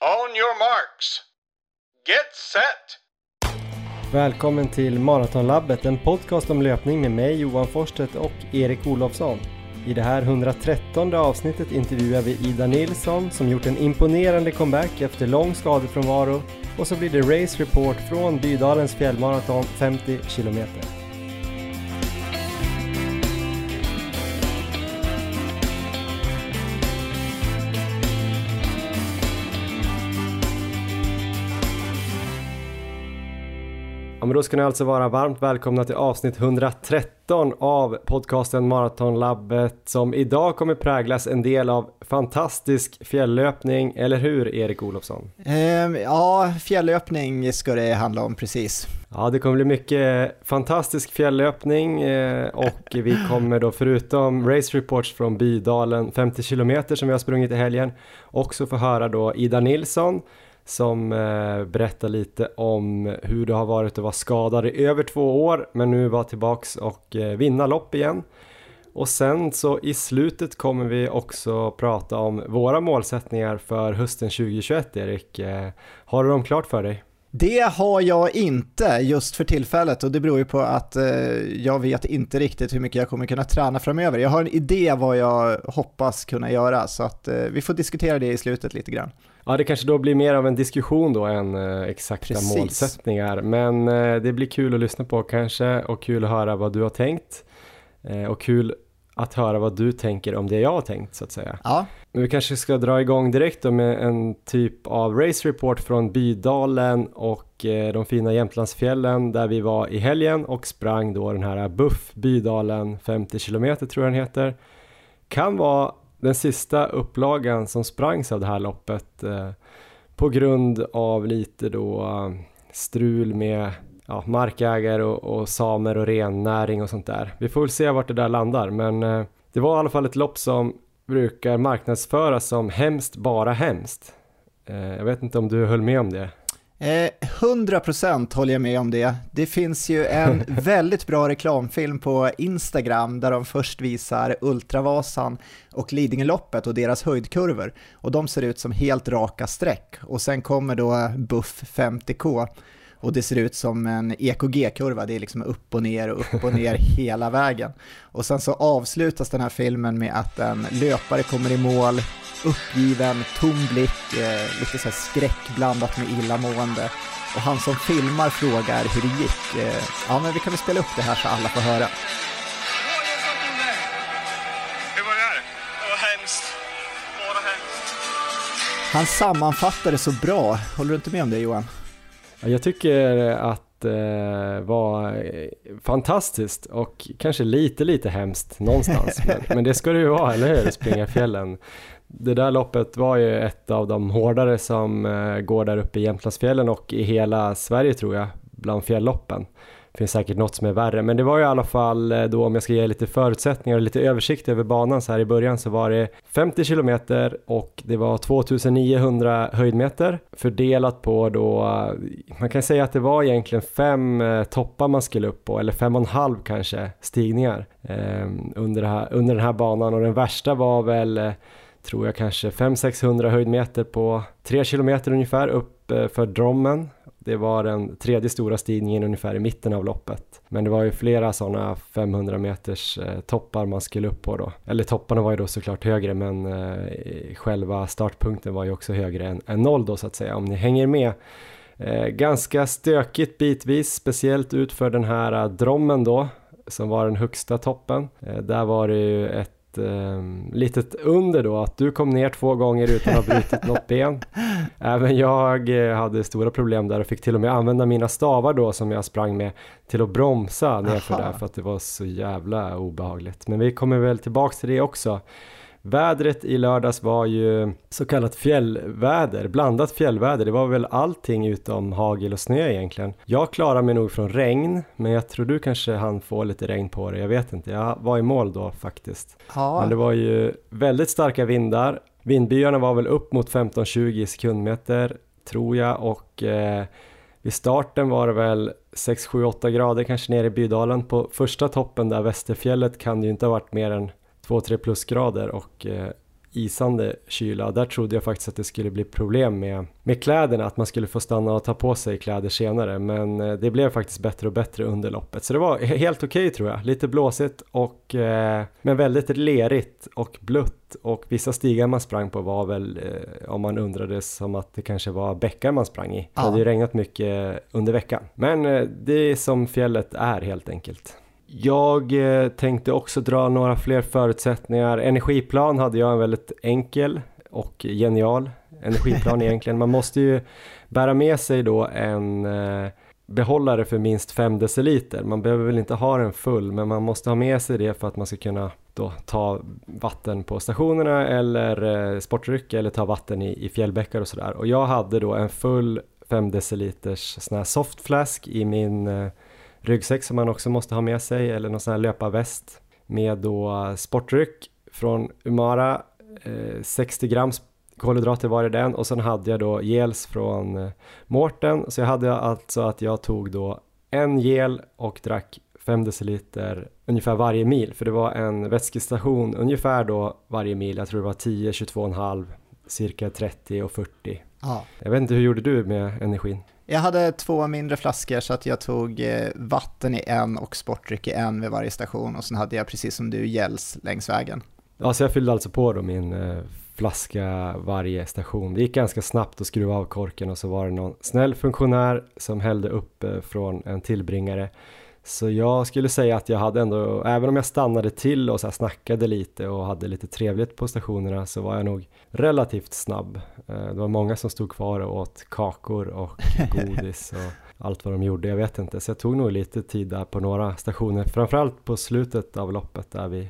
On your marks. Get set! Välkommen till Maratonlabbet, en podcast om löpning med mig Johan Forsstedt och Erik Olofsson. I det här 113 avsnittet intervjuar vi Ida Nilsson som gjort en imponerande comeback efter lång skadefrånvaro och så blir det race report från Bydalens fjällmaraton 50 kilometer. Då ska ni alltså vara varmt välkomna till avsnitt 113 av podcasten Maratonlabbet som idag kommer präglas en del av fantastisk fjällöpning, eller hur Erik Olofsson? Um, ja, fjällöpning ska det handla om precis. Ja, det kommer bli mycket fantastisk fjällöpning eh, och vi kommer då förutom race reports från Bydalen 50 km som vi har sprungit i helgen också få höra då Ida Nilsson som eh, berättar lite om hur det har varit att vara skadad i över två år men nu vara tillbaks och eh, vinna lopp igen. Och sen så i slutet kommer vi också prata om våra målsättningar för hösten 2021 Erik. Eh, har du dem klart för dig? Det har jag inte just för tillfället och det beror ju på att eh, jag vet inte riktigt hur mycket jag kommer kunna träna framöver. Jag har en idé vad jag hoppas kunna göra så att eh, vi får diskutera det i slutet lite grann. Ja, det kanske då blir mer av en diskussion då än eh, exakta Precis. målsättningar. Men eh, det blir kul att lyssna på kanske och kul att höra vad du har tänkt. Eh, och kul att höra vad du tänker om det jag har tänkt så att säga. Ja. Men vi kanske ska dra igång direkt då med en typ av race report från Bydalen och eh, de fina Jämtlandsfjällen där vi var i helgen och sprang då den här Buff Bydalen 50 km tror jag den heter. Kan vara den sista upplagan som sprangs av det här loppet eh, på grund av lite då eh, strul med ja, markägare och, och, samer och rennäring och sånt där. Vi får väl se vart det där landar men eh, det var i alla fall ett lopp som brukar marknadsföras som hemskt bara hemskt. Eh, jag vet inte om du höll med om det? Eh, 100% håller jag med om det. Det finns ju en väldigt bra reklamfilm på Instagram där de först visar Ultravasan och Lidingöloppet och deras höjdkurvor. Och de ser ut som helt raka streck. Och sen kommer då Buff 50K och det ser ut som en EKG-kurva, det är liksom upp och ner och upp och ner hela vägen. Och sen så avslutas den här filmen med att en löpare kommer i mål, uppgiven, tom blick, eh, lite så här skräck blandat med illamående. Och han som filmar frågar hur det gick. Eh, ja, men vi kan väl spela upp det här så alla får höra. Han sammanfattar det så bra. Håller du inte med om det Johan? Jag tycker att det var fantastiskt och kanske lite lite hemskt någonstans. men, men, det ska det ju vara, eller hur? Springa fjällen. Det där loppet var ju ett av de hårdare som eh, går där uppe i Jämtlandsfjällen och i hela Sverige tror jag, bland fjällloppen. Det finns säkert något som är värre, men det var i alla fall eh, då om jag ska ge lite förutsättningar och lite översikt över banan så här i början så var det 50 kilometer och det var 2900 höjdmeter fördelat på då, eh, man kan säga att det var egentligen fem eh, toppar man skulle upp på, eller fem och en halv kanske stigningar eh, under, här, under den här banan. Och den värsta var väl tror jag kanske 500-600 höjdmeter på 3 kilometer ungefär upp för Drommen det var den tredje stora stigningen ungefär i mitten av loppet. Men det var ju flera sådana 500 meters eh, toppar man skulle upp på då. Eller topparna var ju då såklart högre men eh, själva startpunkten var ju också högre än, än noll då så att säga om ni hänger med. Eh, ganska stökigt bitvis, speciellt utför den här Drommen då som var den högsta toppen. Där var det ju ett eh, litet under då att du kom ner två gånger utan att ha brutit något ben. Även jag eh, hade stora problem där och fick till och med använda mina stavar då som jag sprang med till att bromsa nerför där för att det var så jävla obehagligt. Men vi kommer väl tillbaks till det också. Vädret i lördags var ju så kallat fjällväder, blandat fjällväder. Det var väl allting utom hagel och snö egentligen. Jag klarar mig nog från regn, men jag tror du kanske han få lite regn på det. Jag vet inte, jag var i mål då faktiskt. Ja. Men det var ju väldigt starka vindar. Vindbyarna var väl upp mot 15-20 sekundmeter tror jag och eh, vid starten var det väl 6, 7, 8 grader kanske nere i Bydalen. På första toppen där Västerfjället kan det ju inte ha varit mer än 2-3 plusgrader och eh, isande kyla. Där trodde jag faktiskt att det skulle bli problem med, med kläderna, att man skulle få stanna och ta på sig kläder senare. Men eh, det blev faktiskt bättre och bättre under loppet. Så det var helt okej okay, tror jag. Lite blåsigt och eh, men väldigt lerigt och blött. Och vissa stigar man sprang på var väl, eh, om man undrade, som att det kanske var bäckar man sprang i. Ja. Det hade ju regnat mycket under veckan. Men eh, det är som fjället är helt enkelt. Jag eh, tänkte också dra några fler förutsättningar. Energiplan hade jag en väldigt enkel och genial energiplan egentligen. Man måste ju bära med sig då en eh, behållare för minst 5 deciliter. Man behöver väl inte ha den full men man måste ha med sig det för att man ska kunna då ta vatten på stationerna eller eh, sportdryck eller ta vatten i, i fjällbäckar och sådär. Och jag hade då en full 5 deciliters sån här softflask i min ryggsäck som man också måste ha med sig eller någon sån här löparväst med då sportdryck från Umara, eh, 60 gram kolhydrater var i den och sen hade jag då gels från eh, Mårten så jag hade alltså att jag tog då en gel och drack 5 deciliter ungefär varje mil för det var en vätskestation ungefär då varje mil, jag tror det var 10, 22,5, cirka 30 och 40. Ja. Jag vet inte, hur gjorde du med energin? Jag hade två mindre flaskor så att jag tog eh, vatten i en och sportdryck i en vid varje station och sen hade jag precis som du gels längs vägen. Ja, så jag fyllde alltså på då min eh, flaska varje station. Det gick ganska snabbt att skruva av korken och så var det någon snäll funktionär som hällde upp eh, från en tillbringare så jag skulle säga att jag hade ändå, även om jag stannade till och så snackade lite och hade lite trevligt på stationerna så var jag nog relativt snabb. Eh, det var många som stod kvar och åt kakor och godis och allt vad de gjorde, jag vet inte. Så jag tog nog lite tid där på några stationer, framförallt på slutet av loppet där vid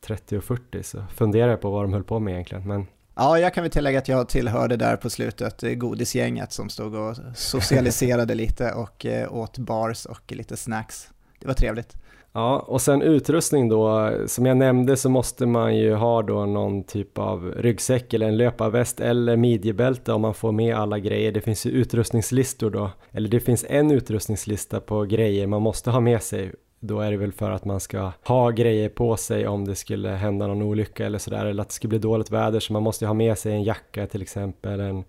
30 och 40 så funderade jag på vad de höll på med egentligen. Men Ja, jag kan väl tillägga att jag tillhörde där på slutet godisgänget som stod och socialiserade lite och eh, åt bars och lite snacks. Det var trevligt. Ja, och sen utrustning då, som jag nämnde så måste man ju ha då någon typ av ryggsäck eller en löparväst eller midjebälte om man får med alla grejer. Det finns ju utrustningslistor då, eller det finns en utrustningslista på grejer man måste ha med sig. Då är det väl för att man ska ha grejer på sig om det skulle hända någon olycka eller sådär. Eller att det skulle bli dåligt väder så man måste ha med sig en jacka till exempel, en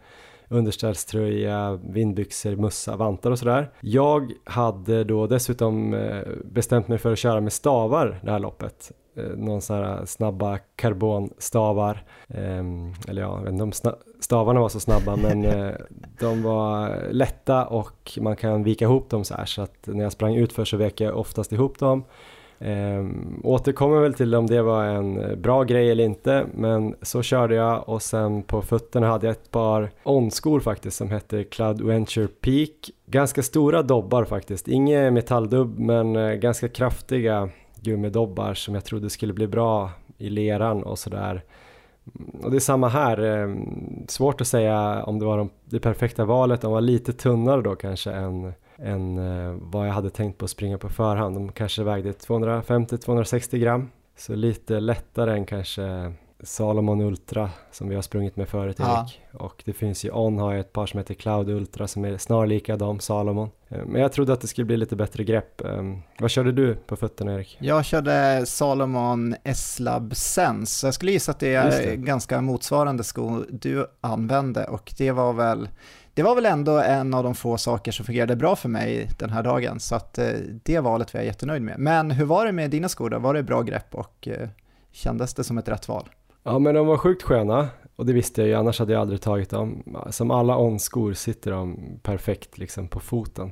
underställströja, vindbyxor, mössa, vantar och sådär. Jag hade då dessutom eh, bestämt mig för att köra med stavar det här loppet Eh, någon sån här snabba karbonstavar. Ehm, eller ja, jag vet inte om stavarna var så snabba men eh, de var lätta och man kan vika ihop dem så här så att när jag sprang utför så vek jag oftast ihop dem. Eh, återkommer väl till om det var en bra grej eller inte men så körde jag och sen på fötterna hade jag ett par onskor faktiskt som hette Cloud Venture Peak. Ganska stora dobbar faktiskt, inget metalldubb men eh, ganska kraftiga gummidobbar som jag trodde skulle bli bra i leran och sådär. Och det är samma här, ehm, svårt att säga om det var det perfekta valet, de var lite tunnare då kanske än, än eh, vad jag hade tänkt på att springa på förhand. De kanske vägde 250-260 gram, så lite lättare än kanske Salomon Ultra som vi har sprungit med förut Erik. Ja. Och det finns ju On har ju ett par som heter Cloud Ultra som är snarlika de Salomon. Eh, men jag trodde att det skulle bli lite bättre grepp. Ehm, vad körde du på fötterna Erik? Jag körde Salomon S-Lab Sense. Jag skulle gissa att det är det. ganska motsvarande sko du använde och det var väl det var väl ändå en av de få saker som fungerade bra för mig den här dagen, så att eh, det valet var jag jättenöjd med. Men hur var det med dina skor då? Var det bra grepp och eh, kändes det som ett rätt val? Ja men de var sjukt sköna och det visste jag ju, annars hade jag aldrig tagit dem. Som alla on-skor sitter de perfekt liksom på foten.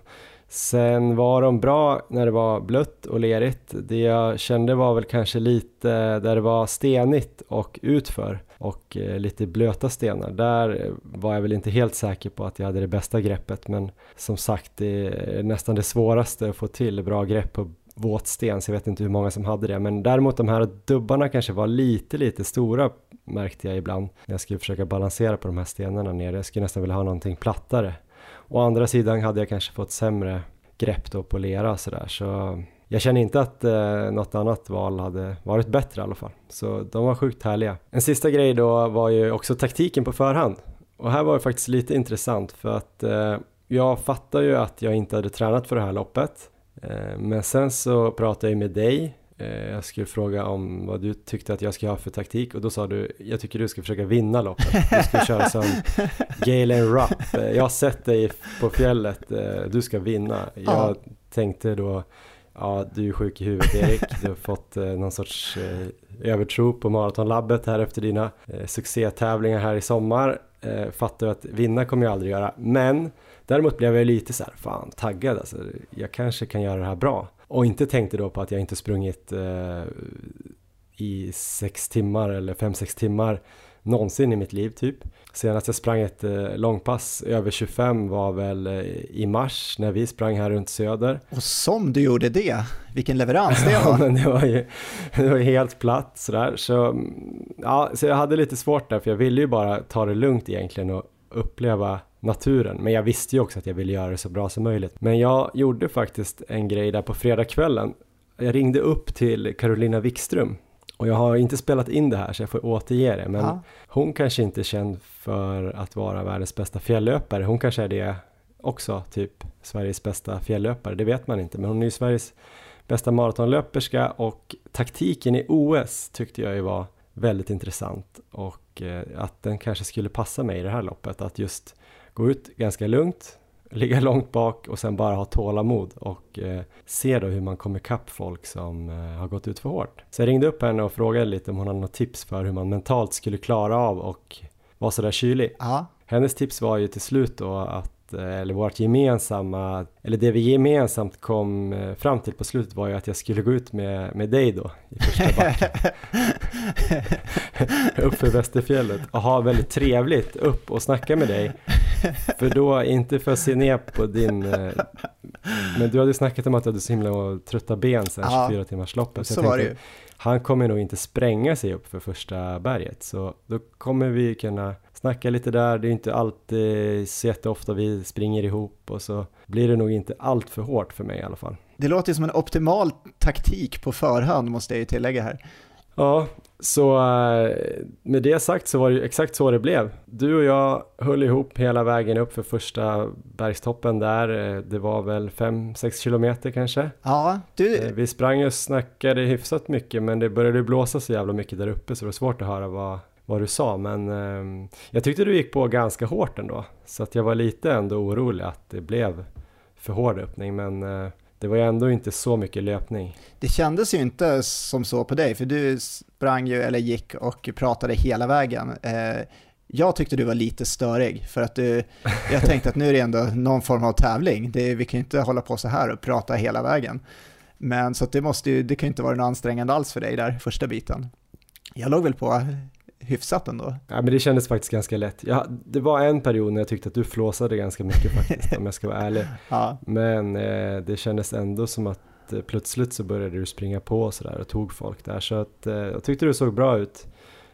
Sen var de bra när det var blött och lerigt. Det jag kände var väl kanske lite där det var stenigt och utför och eh, lite blöta stenar. Där var jag väl inte helt säker på att jag hade det bästa greppet men som sagt det är nästan det svåraste att få till bra grepp på våt sten, så jag vet inte hur många som hade det. Men däremot de här dubbarna kanske var lite, lite stora märkte jag ibland när jag skulle försöka balansera på de här stenarna nere. Jag skulle nästan vilja ha någonting plattare. Å andra sidan hade jag kanske fått sämre grepp då på lera och sådär. Så jag känner inte att eh, något annat val hade varit bättre i alla fall. Så de var sjukt härliga. En sista grej då var ju också taktiken på förhand. Och här var det faktiskt lite intressant för att eh, jag fattar ju att jag inte hade tränat för det här loppet. Eh, men sen så pratade jag med dig jag skulle fråga om vad du tyckte att jag ska ha för taktik och då sa du, jag tycker du ska försöka vinna loppet. Du ska köra som Galen Rupp. Eh, jag har sett dig på fjället, eh, du ska vinna. Jag Ja. tänkte då, ja du är sjuk i huvudet Erik, du har fått eh, någon sorts eh, övertro på maratonlabbet här efter dina eh, succétävlingar här i sommar. Eh, fattar att vinna kommer jag aldrig göra, men däremot blev jag lite så här, fan taggad alltså, jag kanske kan göra det här bra. Och inte tänkte då på att jag inte sprungit eh, i sex timmar eller fem, sex timmar någonsin i mitt liv typ. Senast jag sprang ett eh, långpass över 25 var väl eh, i mars när vi sprang här runt Söder. Och som du gjorde det, vilken leverans det var. det var ju det var helt platt sådär. Så, mm, ja, så jag hade lite svårt där för jag ville ju bara ta det lugnt egentligen och uppleva naturen. Men jag visste ju också att jag ville göra det så bra som möjligt. Men jag gjorde faktiskt en grej där på fredagskvällen. Jag ringde upp till Carolina Wikström och jag har inte spelat in det här så jag får återge det. Men Ja. hon kanske inte är känd för att vara världens bästa fjällöpare. Hon kanske är det också, typ Sveriges bästa fjällöpare. Det vet man inte, men hon är ju Sveriges bästa maratonlöperska och taktiken i OS tyckte jag ju var väldigt intressant och eh, att den kanske skulle passa mig i det här loppet. Att just gå ut ganska lugnt, ligga långt bak och sen bara ha tålamod och eh, se då hur man kommer ikapp folk som eh, har gått ut för hårt. Så jag ringde upp henne och frågade lite om hon hade något tips för hur man mentalt skulle klara av och vara sådär kylig. Ja, Hennes tips var ju till slut då att, eh, eller vårt gemensamma, eller det vi gemensamt kom eh, fram till på slutet var ju att jag skulle gå ut med, med dig då i första backen uppför Västerfjället och ha väldigt trevligt upp och snacka med dig. För då, inte för att se ner på din, eh, men du hade snackat om att du hade så himla trötta ben sen Ja, 24 timmars loppet. så var det ju. han kommer nog inte spränga sig upp för första berget. Så då kommer vi kunna snacka lite där. Det är inte alltid så jätteofta vi springer ihop och så blir det nog inte allt för hårt för mig i alla fall. Det låter som en optimal taktik på förhand måste jag ju tillägga här. Ja, så eh, med det sagt så var det ju exakt så det blev. Du och jag höll ihop hela vägen upp för första bergstoppen där. Eh, Det var väl 5-6 kilometer kanske. Ja, Eh, du, Vi sprang och snackade hyfsat mycket men det började blåsa så jävla mycket där uppe så det var svårt att höra vad, vad du sa. Men eh, jag tyckte du gick på ganska hårt ändå. Så att jag var lite ändå orolig att det blev för hård öppning men eh, det var ju ändå inte så mycket löpning. det kändes ju inte som så på dig, för du sprang ju, eller gick och pratade hela vägen. Eh, jag tyckte du var lite störig, för att du, jag tänkte att nu är det ändå någon form av tävling. Det, vi kan ju inte hålla på så här och prata hela vägen. Men så att det måste ju, det kan ju inte vara något ansträngande alls för dig där, första biten. Jag låg väl på hyfsat ändå. Ja, men det kändes faktiskt ganska lätt. Jag, det var en period när jag tyckte att du flåsade ganska mycket faktiskt, om jag ska vara ärlig. Ja, Men eh, det kändes ändå som att eh, plötsligt så började du springa på och sådär och tog folk där. Så att eh, jag tyckte du såg bra ut.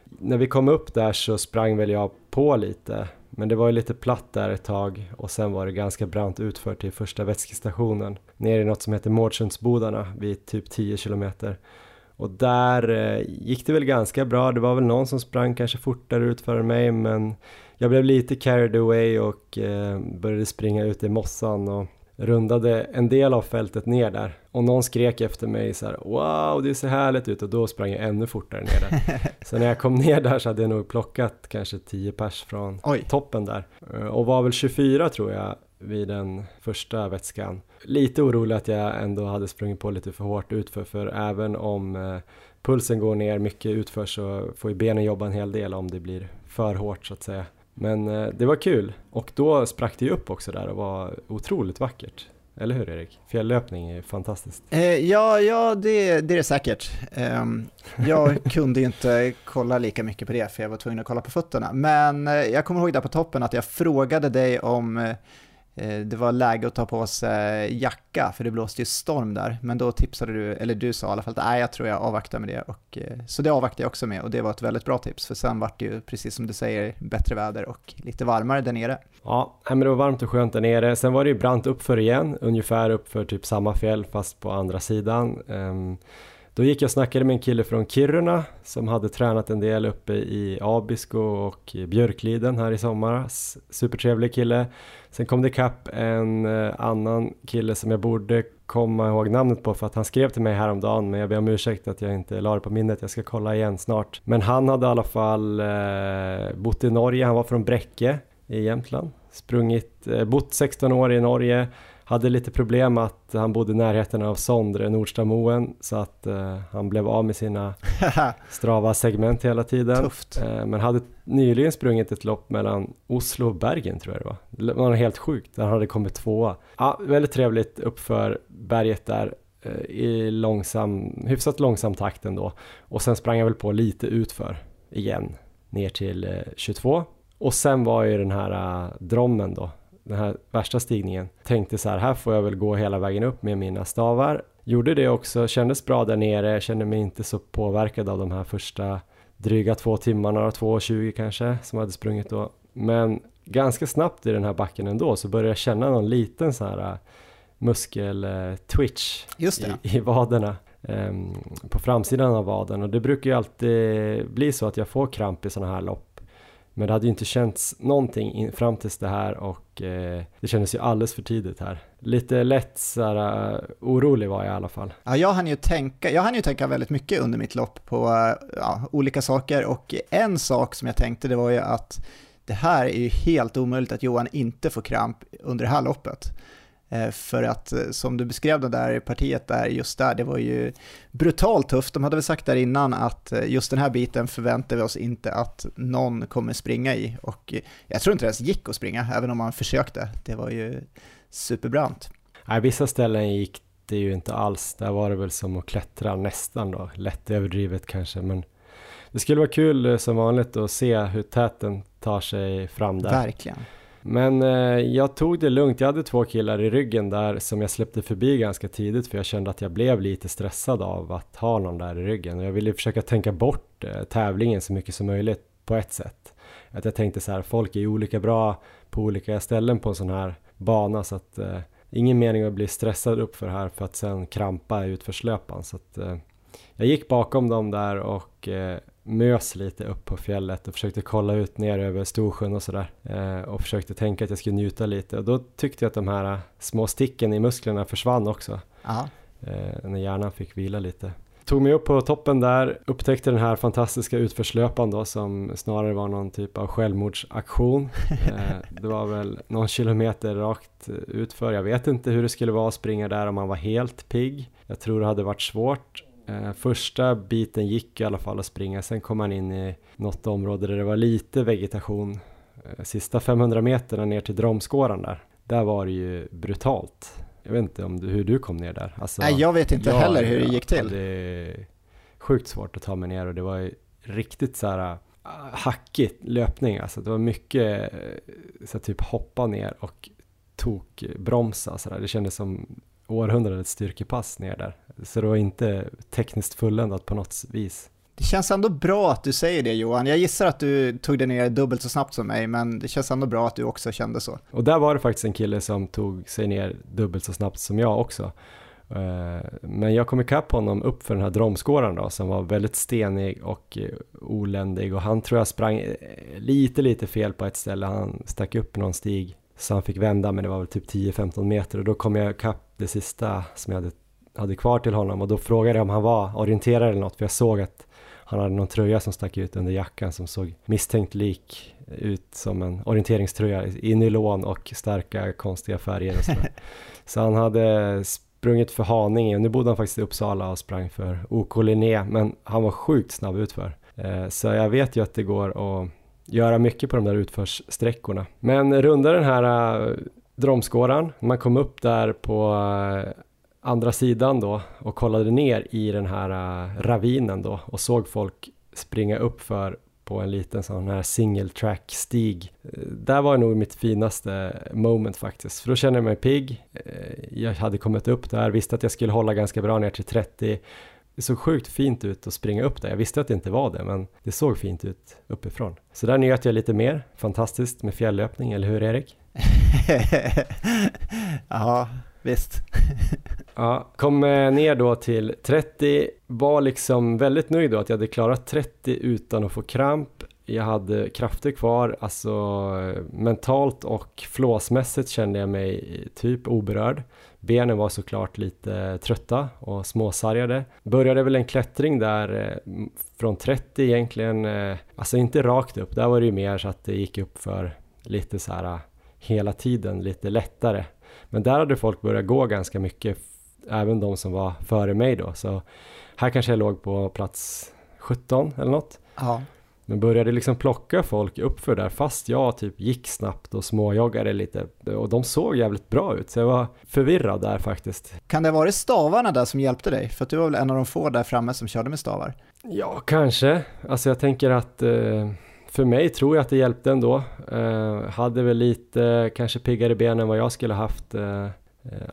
När vi kom upp där så sprang väl jag på lite. Men det var ju lite platt där ett tag och sen var det ganska brant utför till första vätskestationen. Ner i något som heter Mårdsundsbodarna vid typ 10 kilometer. Och där eh, gick det väl ganska bra. Det var väl någon som sprang kanske fortare ut för mig men jag blev lite carried away och eh, började springa ut i mossan och rundade en del av fältet ner där. Och någon skrek efter mig så här Wow, det ser härligt ut och då sprang jag ännu fortare ner där. så när jag kom ner där så hade jag nog plockat kanske 10 pers från Oj. toppen där. Eh, Och var väl 24 tror jag vid den första vätskan. Lite orolig att jag ändå hade sprungit på lite för hårt utför för även om eh, pulsen går ner mycket utför så får ju benen jobba en hel del om det blir för hårt så att säga. Men eh, det var kul och då sprack det ju upp också där och var otroligt vackert. Eller hur Erik? Fjälllöpning är fantastiskt. Eh, ja, ja det, det är det säkert. Ehm, jag kunde inte kolla lika mycket på det för jag var tvungen att kolla på fötterna. Men eh, jag kommer ihåg där på toppen att jag frågade dig om eh, eh, Eh, det var läge att ta på sig eh, jacka för det blåste ju storm där. Men då tipsade du, eller du sa i alla fall att nej, jag tror jag avvaktar med det. Och, eh, så det avvaktade jag också med och det var ett väldigt bra tips för sen vart det ju precis som du säger bättre väder och lite varmare där nere. Ja, men det var varmt och skönt där nere. Sen var det ju brant uppför igen, ungefär uppför typ samma fjäll fast på andra sidan. Ehm, då gick jag och snackade med en kille från Kiruna som hade tränat en del uppe i Abisko och Björkliden här i somras. Supertrevlig kille. Sen kom det kapp en eh, annan kille som jag borde komma ihåg namnet på för att han skrev till mig häromdagen men jag ber om ursäkt att jag inte la det på minnet, jag ska kolla igen snart. Men han hade i alla fall eh, bott i Norge, han var från Bräcke i Jämtland. Sprungit, eh, bott 16 år i Norge, hade lite problem att han bodde i närheten av Sondre, Nordstamoen, så att eh, han blev av med sina strava segment hela tiden. Tufft. Eh, men hade nyligen sprungit ett lopp mellan Oslo och Bergen tror jag det var. Det var helt sjukt, där han hade kommit tvåa. Ja, väldigt trevligt uppför berget där eh, i långsam, hyfsat långsam takt ändå. Och sen sprang jag väl på lite utför igen, ner till eh, 22. Och sen var ju den här uh, drommen då, den här värsta stigningen. Tänkte så här, här får jag väl gå hela vägen upp med mina stavar. Gjorde det också, kändes bra där nere, kände mig inte så påverkad av de här första dryga två timmarna, 2.20 kanske, som jag hade sprungit då. Men ganska snabbt i den här backen ändå så började jag känna någon liten så här uh, muskel-twitch i, i vaderna. Um, på framsidan av vaden och det brukar ju alltid bli så att jag får kramp i sådana här lopp men det hade ju inte känts någonting in, fram tills det här och eh, det kändes ju alldeles för tidigt här. Lite lätt såhär, uh, eh, orolig var jag i alla fall. Ja, jag hann ju tänka, jag hann ju tänka väldigt mycket under mitt lopp på uh, ja, olika saker och en sak som jag tänkte det var ju att det här är ju helt omöjligt att Johan inte får kramp under det här loppet. Eh, för att eh, som du beskrev det där partiet där, just där, det var ju brutalt tufft. De hade väl sagt där innan att eh, just den här biten förväntar vi oss inte att någon kommer springa i. Och jag tror inte det ens gick att springa, även om man försökte. Det var ju superbrant. Nej, vissa ställen gick det ju inte alls. Där var det väl som att klättra nästan då, lätt överdrivet kanske. Men det skulle vara kul som vanligt att se hur täten tar sig fram där. Verkligen. Men eh, jag tog det lugnt. Jag hade två killar i ryggen där som jag släppte förbi ganska tidigt för jag kände att jag blev lite stressad av att ha någon där i ryggen. Och jag ville försöka tänka bort eh, tävlingen så mycket som möjligt på ett sätt. Att jag tänkte så här, folk är ju olika bra på olika ställen på en sån här bana så att eh, ingen mening att bli stressad upp för här för att sen krampa i utförslöpan. Så att, eh, jag gick bakom dem där och eh, mös lite upp på fjället och försökte kolla ut ner över Storsjön och sådär eh, och försökte tänka att jag skulle njuta lite och då tyckte jag att de här små sticken i musklerna försvann också eh, när hjärnan fick vila lite. Tog mig upp på toppen där, upptäckte den här fantastiska utförslöpan då som snarare var någon typ av självmordsaktion. Eh, det var väl någon kilometer rakt utför, jag vet inte hur det skulle vara att springa där om man var helt pigg. Jag tror det hade varit svårt Eh, första biten gick i alla fall att springa, sen kom man in i något område där det var lite vegetation. Eh, sista 500 meterna ner till Dromskåran där, där var det ju brutalt. Jag vet inte om du, hur du kom ner där? Alltså, Nej, jag vet inte jag, heller hur det gick till. Det sjukt svårt att ta mig ner och det var ju riktigt så här ah, hackigt löpning, alltså det var mycket eh, så typ hoppa ner och tok bromsa så där. Det kändes som århundradets styrkepass ner där. Så det var inte tekniskt fulländat på något vis. Det känns ändå bra att du säger det Johan. Jag gissar att du tog det ner dubbelt så snabbt som mig, men det känns ändå bra att du också kände så. Och där var det faktiskt en kille som tog sig ner dubbelt så snabbt som jag också. Eh, men jag kom ikapp honom upp för den här dromskåran då, som var väldigt stenig och eh, oländig och han tror jag sprang eh, lite, lite fel på ett ställe. Han stack upp någon stig så han fick vända, men det var väl typ 10-15 meter och då kom jag ikapp det sista som jag hade hade kvar till honom och då frågade jag om han var orienterare eller något för jag såg att han hade någon tröja som stack ut under jackan som såg misstänkt lik ut som en orienteringströja i nylon och starka konstiga färger och sådär. Så han hade sprungit för Haninge, nu bodde han faktiskt i Uppsala och sprang för OK Linné men han var sjukt snabb utför. Eh, så jag vet ju att det går att göra mycket på de där utförssträckorna. Men runda den här äh, Dromskåran, man kom upp där på äh, andra sidan då och kollade ner i den här uh, ravinen då och såg folk springa upp för på en liten sån här single track stig. Eh, där var nog mitt finaste moment faktiskt, för då kände jag mig pigg. Eh, jag hade kommit upp där, visste att jag skulle hålla ganska bra ner till 30. Det såg sjukt fint ut att springa upp där. Jag visste att det inte var det, men det såg fint ut uppifrån. Så där njöt jag lite mer. Fantastiskt med fjällöpning, eller hur Erik? ja, Visst. Ja, kom eh, ner då till 30, var liksom väldigt nöjd då att jag hade klarat 30 utan att få kramp. Jag hade krafter kvar, alltså eh, mentalt och flåsmässigt kände jag mig typ oberörd. Benen var såklart lite trötta och småsargade. Började väl en klättring där eh, från 30 egentligen, alltså inte rakt upp, där var det ju mer så att det gick upp för lite så här hela tiden, lite lättare. Men där hade folk börjat gå ganska mycket även de som var före mig då. Så här kanske jag låg på plats 17 eller något. Ja. Men började liksom plocka folk uppför där fast jag typ gick snabbt och småjoggade lite och de såg jävligt bra ut så jag var förvirrad där faktiskt. Kan det ha varit stavarna där som hjälpte dig? För att du var väl en av de få där framme som körde med stavar? Ja, kanske. Alltså jag tänker att eh, för mig tror jag att det hjälpte ändå. Eh, hade väl lite kanske piggare ben än vad jag skulle haft eh, eh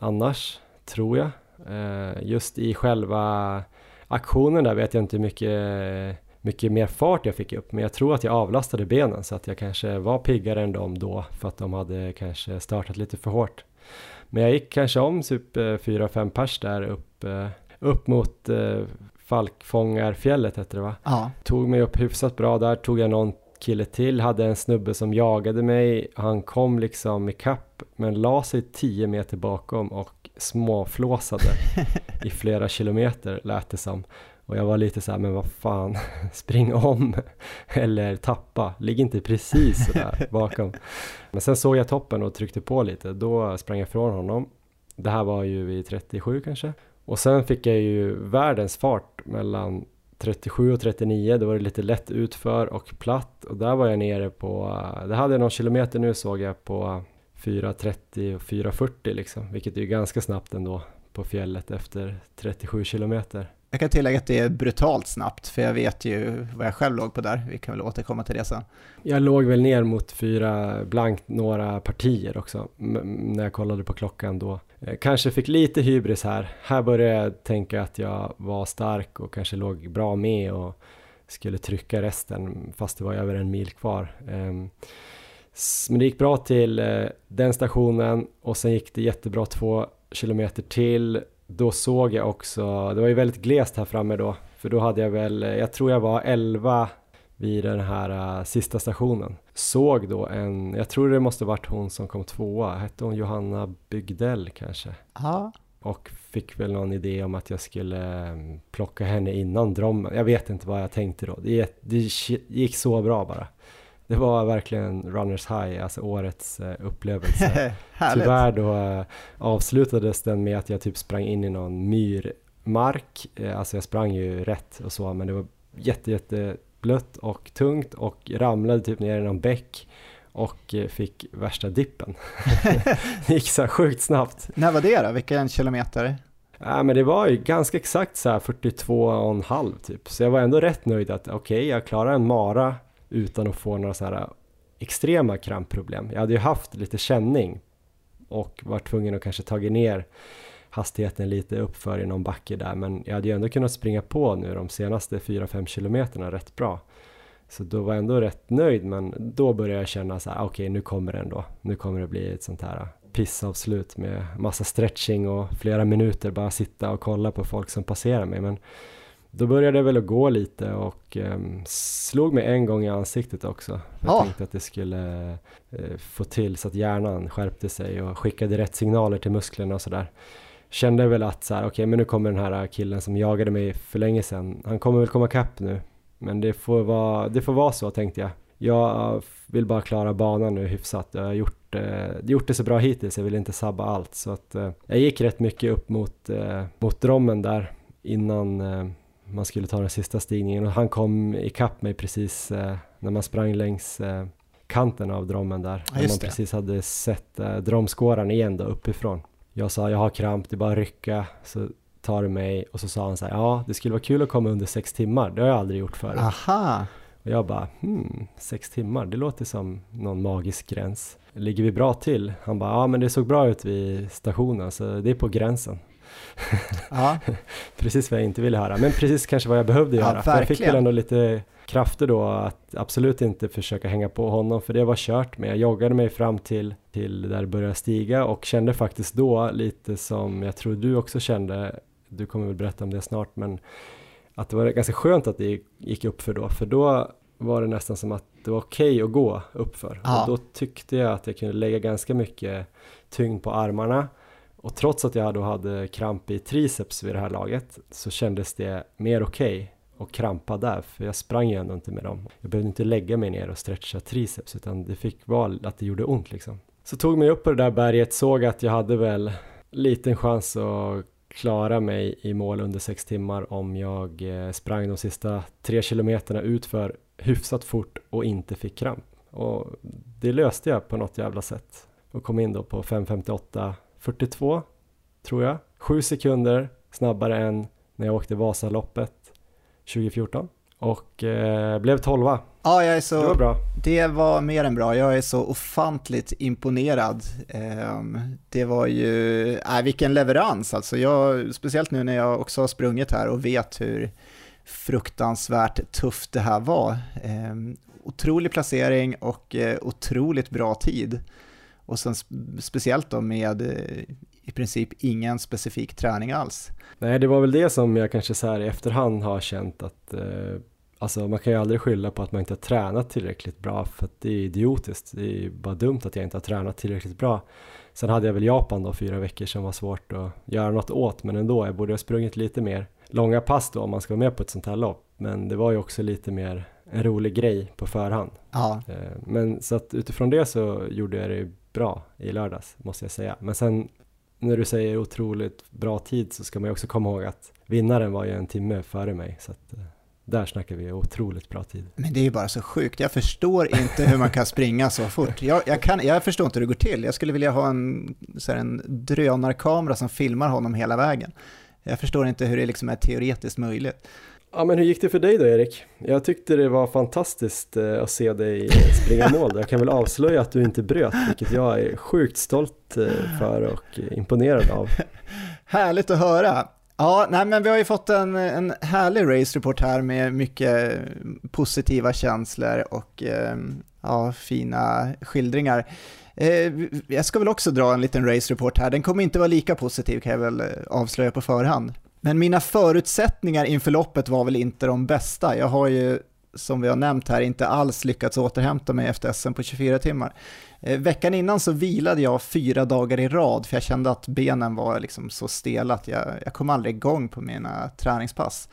annars, tror jag. Eh, just i själva aktionen där vet jag inte hur mycket, mycket mer fart jag fick upp men jag tror att jag avlastade benen så att jag kanske var piggare än dem då för att de hade kanske startat lite för hårt. Men jag gick kanske om typ 4-5 pers där upp, eh, upp mot eh, Falkfångarfjället hette det va? Ja. Tog mig upp hyfsat bra där, tog jag någon kille till, hade en snubbe som jagade mig, han kom liksom ikapp men la sig 10 meter bakom och småflåsade i flera kilometer lät det som. Och jag var lite så här, men vad fan, spring om eller tappa, ligg inte precis där bakom. Men sen såg jag toppen och tryckte på lite, då sprang jag ifrån honom. Det här var ju vid 37 kanske. Och sen fick jag ju världens fart mellan 37 och 39, då var det lite lätt utför och platt och där var jag nere på, det hade jag någon kilometer nu såg jag på 4.30 och 4.40 liksom, vilket är ganska snabbt ändå på fjället efter 37 kilometer. Jag kan tillägga att det är brutalt snabbt, för jag vet ju vad jag själv låg på där. Vi kan väl återkomma till det sen. Jag låg väl ner mot fyra blankt några partier också, när jag kollade på klockan då. Eh, kanske fick lite hybris här. Här började jag tänka att jag var stark och kanske låg bra med och skulle trycka resten, fast det var över en mil kvar. Ehm, men det gick bra till eh, den stationen och sen gick det jättebra två kilometer till. Då såg jag också, det var ju väldigt glest här framme då, för då hade jag väl, eh, jag tror jag var 11 vid den här uh, sista stationen. Såg då en, jag tror det måste varit hon som kom tvåa, hette hon Johanna Bygdell kanske? Ja. Och fick väl någon idé om att jag skulle um, plocka henne innan Drommen. Jag vet inte vad jag tänkte då. Det, det gick så bra bara det var verkligen runners high, alltså årets eh, upplevelse. Tyvärr då eh, avslutades den med att jag typ sprang in i någon myrmark, alltså jag sprang ju rätt och så, men det var jätte, jätte blött och tungt och ramlade typ ner i någon bäck och eh, fick värsta dippen. det gick så sjukt snabbt. När var det då? Vilken kilometer? Ja, men det var ju ganska exakt så här 42,5 typ, så jag var ändå rätt nöjd att okej, okay, jag klarar en mara utan att få några så här extrema krampproblem. Jag hade ju haft lite känning och var tvungen att kanske tagit ner hastigheten lite uppför i någon backe där men jag hade ju ändå kunnat springa på nu de senaste 4-5 kilometerna rätt bra. Så då var jag ändå rätt nöjd men då började jag känna så här okej okay, nu kommer det ändå. Nu kommer det bli ett sånt här pissavslut med massa stretching och flera minuter bara sitta och kolla på folk som passerar mig men då började det väl att gå lite och um, slog mig en gång i ansiktet också. Jag ja. tänkte att det skulle uh, få till så att hjärnan skärpte sig och skickade rätt signaler till musklerna och sådär. Kände väl att så här, okej okay, men nu kommer den här killen som jagade mig för länge sedan. Han kommer väl komma kapp nu. Men det får vara, det får vara så tänkte jag. Jag vill bara klara banan nu hyfsat. Jag har gjort, eh, gjort det så bra hittills, jag vill inte sabba allt. Så att eh, jag gick rätt mycket upp mot, eh, mot drommen där innan eh, man skulle ta den sista stigningen och han kom ikapp mig precis eh, när man sprang längs eh, kanten av drommen där. Ja, när man det. precis hade sett eh, dromskåran igen då uppifrån. Jag sa jag har kramp, det är bara att rycka så tar du mig och så sa han så här, ja det skulle vara kul att komma under sex timmar, det har jag aldrig gjort förut. Aha! Och jag bara, hmm, sex timmar, det låter som någon magisk gräns. Ligger vi bra till? Han bara, ja men det såg bra ut vid stationen så det är på gränsen. Ja. precis vad jag inte ville höra, men precis kanske vad jag behövde Ja, göra. För jag fick väl ändå lite krafter då att absolut inte försöka hänga på honom för det var kört men jag joggade mig fram till, till där det började stiga och kände faktiskt då lite som jag tror du också kände, du kommer väl berätta om det snart men att det var ganska skönt att det gick upp för då för då var det nästan som att det var okej okay att gå uppför. Ja. och då tyckte jag att jag kunde lägga ganska mycket tyngd på armarna. Och trots att jag då hade kramp i triceps vid det här laget så kändes det mer okej. okay och krampa där för jag sprang ju ändå inte med dem. Jag behövde inte lägga mig ner och stretcha triceps utan det fick vara att det gjorde ont liksom. Så tog mig upp på det där berget, såg att jag hade väl liten chans att klara mig i mål under sex timmar om jag eh, sprang de sista tre kilometerna utför hyfsat fort och inte fick kramp. Och det löste jag på något jävla sätt och kom in då på 5.58.42 tror jag. Sju sekunder snabbare än när jag åkte Vasaloppet 2014 och eh, blev tolva. Ja, jag är så, det var bra. Det var mer än bra. Jag är så ofantligt imponerad. Eh, det var ju, äh, vilken leverans alltså. Jag, speciellt nu när jag också har sprungit här och vet hur fruktansvärt tufft det här var. Eh, otrolig placering och eh, otroligt bra tid. Och sen speciellt då med eh, i princip ingen specifik träning alls. Nej, det var väl det som jag kanske så här i efterhand har känt att eh, alltså man kan ju aldrig skylla på att man inte har tränat tillräckligt bra för att det är idiotiskt. Det är bara dumt att jag inte har tränat tillräckligt bra. Sen hade jag väl Japan då fyra veckor som var svårt att göra något åt men ändå, jag borde ha sprungit lite mer långa pass då om man ska vara med på ett sånt här lopp. Men det var ju också lite mer en rolig grej på förhand. Ja. Eh, men så att utifrån det så gjorde jag det bra i lördags måste jag säga. Men sen när du säger otroligt bra tid så ska man ju också komma ihåg att vinnaren var ju en timme före mig. Så att, eh, där snackar vi otroligt bra tid. Men det är ju bara så sjukt. Jag förstår inte hur man kan springa så fort. Jag, jag, kan, jag förstår inte hur det går till. Jag skulle vilja ha en, så här, en drönarkamera som filmar honom hela vägen. Jag förstår inte hur det liksom är teoretiskt möjligt. Ja men hur gick det för dig då Erik? Jag tyckte det var fantastiskt eh, att se dig eh, springa mål. Jag kan väl avslöja att du inte bröt, vilket jag är sjukt stolt eh, för och imponerad av. Härligt att höra. Ja, nej, men vi har ju fått en, en härlig race-report här med mycket positiva känslor och ja, fina skildringar. Jag ska väl också dra en liten race-report här. Den kommer inte vara lika positiv kan jag väl avslöja på förhand. Men mina förutsättningar inför loppet var väl inte de bästa. Jag har ju, som vi har nämnt här, inte alls lyckats återhämta mig efter SM på 24 timmar. Eh, veckan innan så vilade jag fyra dagar i rad, för jag kände att benen var liksom så stela att jag, jag kom aldrig igång på mina träningspass.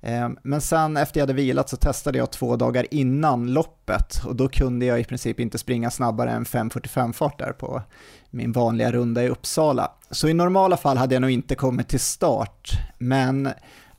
Eh, men sen efter jag hade vilat så testade jag två dagar innan loppet och då kunde jag i princip inte springa snabbare än 5.45 fart där på min vanliga runda i Uppsala. Så i normala fall hade jag nog inte kommit till start, men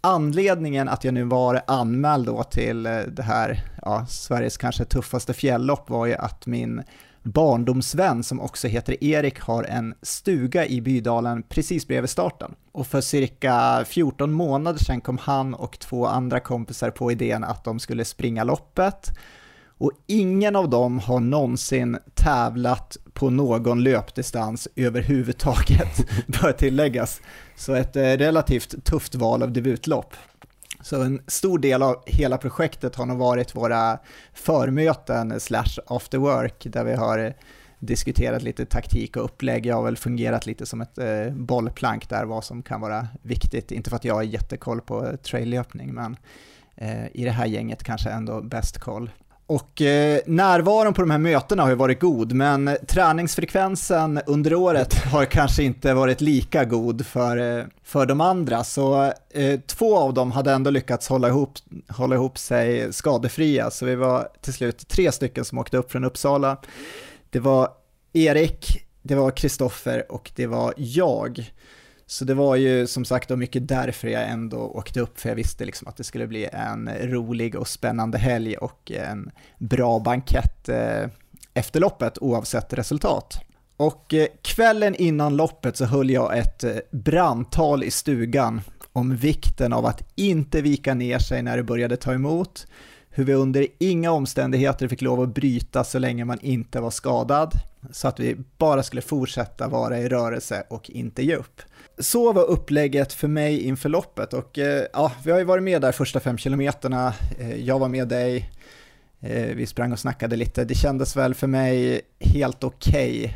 anledningen att jag nu var anmäld då till eh, det här, ja, Sveriges kanske tuffaste fjälllopp var ju att min barndomsvän som också heter Erik har en stuga i Bydalen precis bredvid starten. Och för cirka 14 månader sedan kom han och två andra kompisar på idén att de skulle springa loppet och ingen av dem har någonsin tävlat på någon löpdistans överhuvudtaget, bör tilläggas. Så ett eh, relativt tufft val av debutlopp. Så en stor del av hela projektet har nog varit våra förmöten slash after work, där vi har diskuterat lite taktik och upplägg. Jag har väl fungerat lite som ett eh, bollplank där, vad som kan vara viktigt. Inte för att jag har jättekoll på traillöpning, men eh, i det här gänget kanske ändå bäst koll. Och eh, närvaron på de här mötena har ju varit god, men träningsfrekvensen under året har kanske inte varit lika god för, eh, för de andra. Så eh, två av dem hade ändå lyckats hålla ihop, hålla ihop sig skadefria, så vi var till slut tre stycken som åkte upp från Uppsala. Det var Erik, det var Kristoffer och det var jag. Så det var ju som sagt mycket därför jag ändå åkte upp, för jag visste liksom att det skulle bli en rolig och spännande helg och en bra bankett eh, efter loppet oavsett resultat. Och eh, kvällen innan loppet så höll jag ett eh, brandtal i stugan om vikten av att inte vika ner sig när det började ta emot, hur vi under inga omständigheter fick lov att bryta så länge man inte var skadad så att vi bara skulle fortsätta vara i rörelse och inte ge upp. Så var upplägget för mig inför loppet och eh, ja, vi har ju varit med där första fem kilometerna, eh, jag var med dig, eh, vi sprang och snackade lite, det kändes väl för mig helt okej. Okay.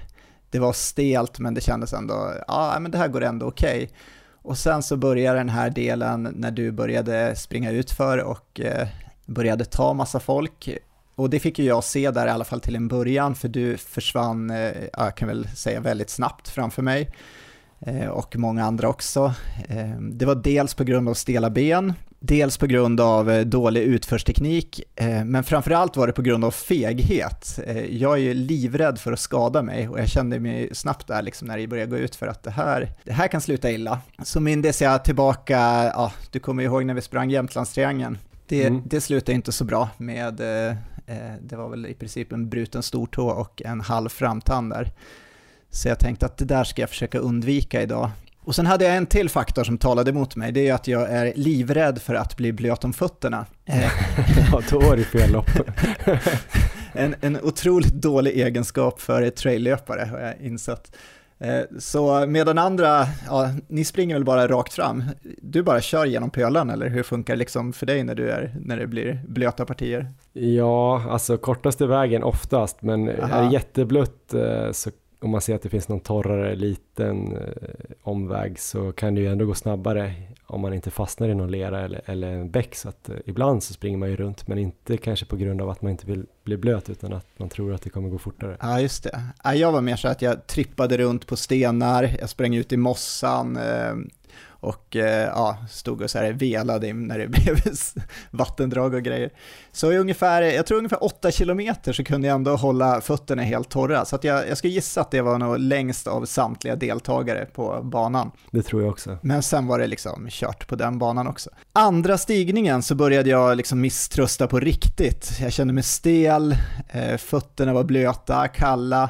Det var stelt men det kändes ändå, ja men det här går ändå okej. Okay. Och sen så började den här delen när du började springa ut för och började ta massa folk och det fick ju jag se där i alla fall till en början, för du försvann, eh, jag kan väl säga väldigt snabbt framför mig eh, och många andra också. Eh, det var dels på grund av stela ben, dels på grund av eh, dålig utförsteknik, eh, men framförallt var det på grund av feghet. Eh, jag är ju livrädd för att skada mig och jag kände mig snabbt där liksom när det började gå ut för att det här, det här kan sluta illa. Så mindes jag tillbaka, ja, du kommer ihåg när vi sprang Jämtlandstriangeln, det, mm. det slutade inte så bra med Eh, det var väl i princip en bruten stortå och en halv framtand där. Så jag tänkte att det där ska jag försöka undvika idag. Och sen hade jag en till faktor som talade emot mig, det är att jag är livrädd för att bli blöt om fötterna. ja, då var det fel lopp. en, en otroligt dålig egenskap för traillöpare har jag insett. Eh, så medan andra, ja, ni springer väl bara rakt fram. Du bara kör genom pölan eller hur funkar det liksom för dig när, du är, när det blir blöta partier? Ja, alltså kortaste vägen oftast, men Aha. är det jätteblött eh, så om man ser att det finns någon torrare liten eh, omväg så kan det ju ändå gå snabbare om man inte fastnar i någon lera eller, eller en bäck. Så att eh, ibland så springer man ju runt men inte kanske på grund av att man inte vill bli blöt utan att man tror att det kommer gå fortare. Ja just det. Jag var mer så att jag trippade runt på stenar, jag sprang ut i mossan, eh, och eh, ja, stod och så här velade när det blev vattendrag och grejer. Så i ungefär, jag tror ungefär 8 kilometer så kunde jag ändå hålla fötterna helt torra, så att jag, jag skulle gissa att det var nog längst av samtliga deltagare på banan. Det tror jag också. Men sen var det liksom kört på den banan också. Andra stigningen så började jag liksom misströsta på riktigt. Jag kände mig stel, eh, fötterna var blöta, kalla,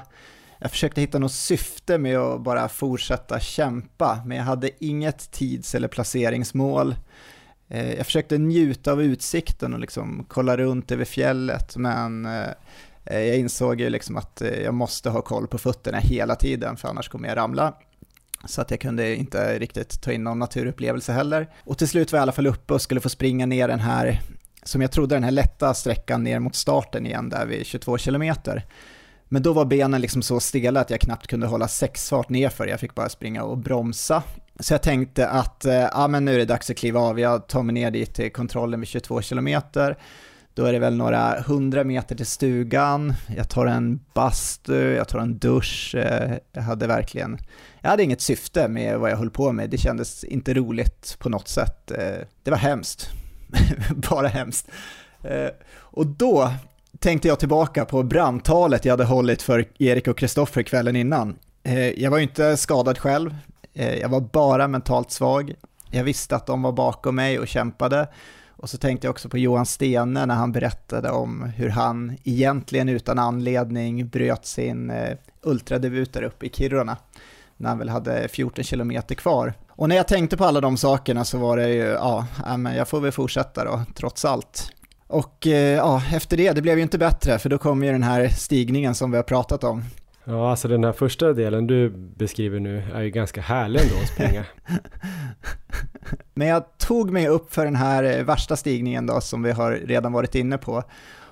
jag försökte hitta något syfte med att bara fortsätta kämpa, men jag hade inget tids eller placeringsmål. Eh, jag försökte njuta av utsikten och liksom kolla runt över fjället, men eh, eh, jag insåg ju liksom att jag måste ha koll på fötterna hela tiden, för annars kommer jag ramla. Så att jag kunde inte riktigt ta in någon naturupplevelse heller. Och till slut var jag i alla fall uppe och skulle få springa ner den här, som jag trodde den här lätta sträckan ner mot starten igen, där vid 22 kilometer. Men då var benen liksom så stela att jag knappt kunde hålla sexfart nerför, jag fick bara springa och bromsa. Så jag tänkte att eh, ja, men nu är det dags att kliva av, jag tar mig ner dit till kontrollen vid 22 kilometer. Då är det väl några hundra meter till stugan, jag tar en bastu, jag tar en dusch. Eh, jag hade verkligen, jag hade inget syfte med vad jag höll på med, det kändes inte roligt på något sätt. Eh, det var hemskt, bara hemskt. Eh, och då tänkte jag tillbaka på brandtalet jag hade hållit för Erik och Kristoffer kvällen innan. Eh, jag var ju inte skadad själv, eh, jag var bara mentalt svag. Jag visste att de var bakom mig och kämpade. Och så tänkte jag också på Johan Stene när han berättade om hur han egentligen utan anledning bröt sin eh, ultradebut där uppe i Kiruna när han väl hade 14 kilometer kvar. Och när jag tänkte på alla de sakerna så var det ju, ja, men jag får väl fortsätta då, trots allt. Och eh, ja, efter det, det blev ju inte bättre för då kom ju den här stigningen som vi har pratat om. Ja, alltså den här första delen du beskriver nu är ju ganska härlig ändå att springa. Men jag tog mig upp för den här eh, värsta stigningen då som vi har redan varit inne på.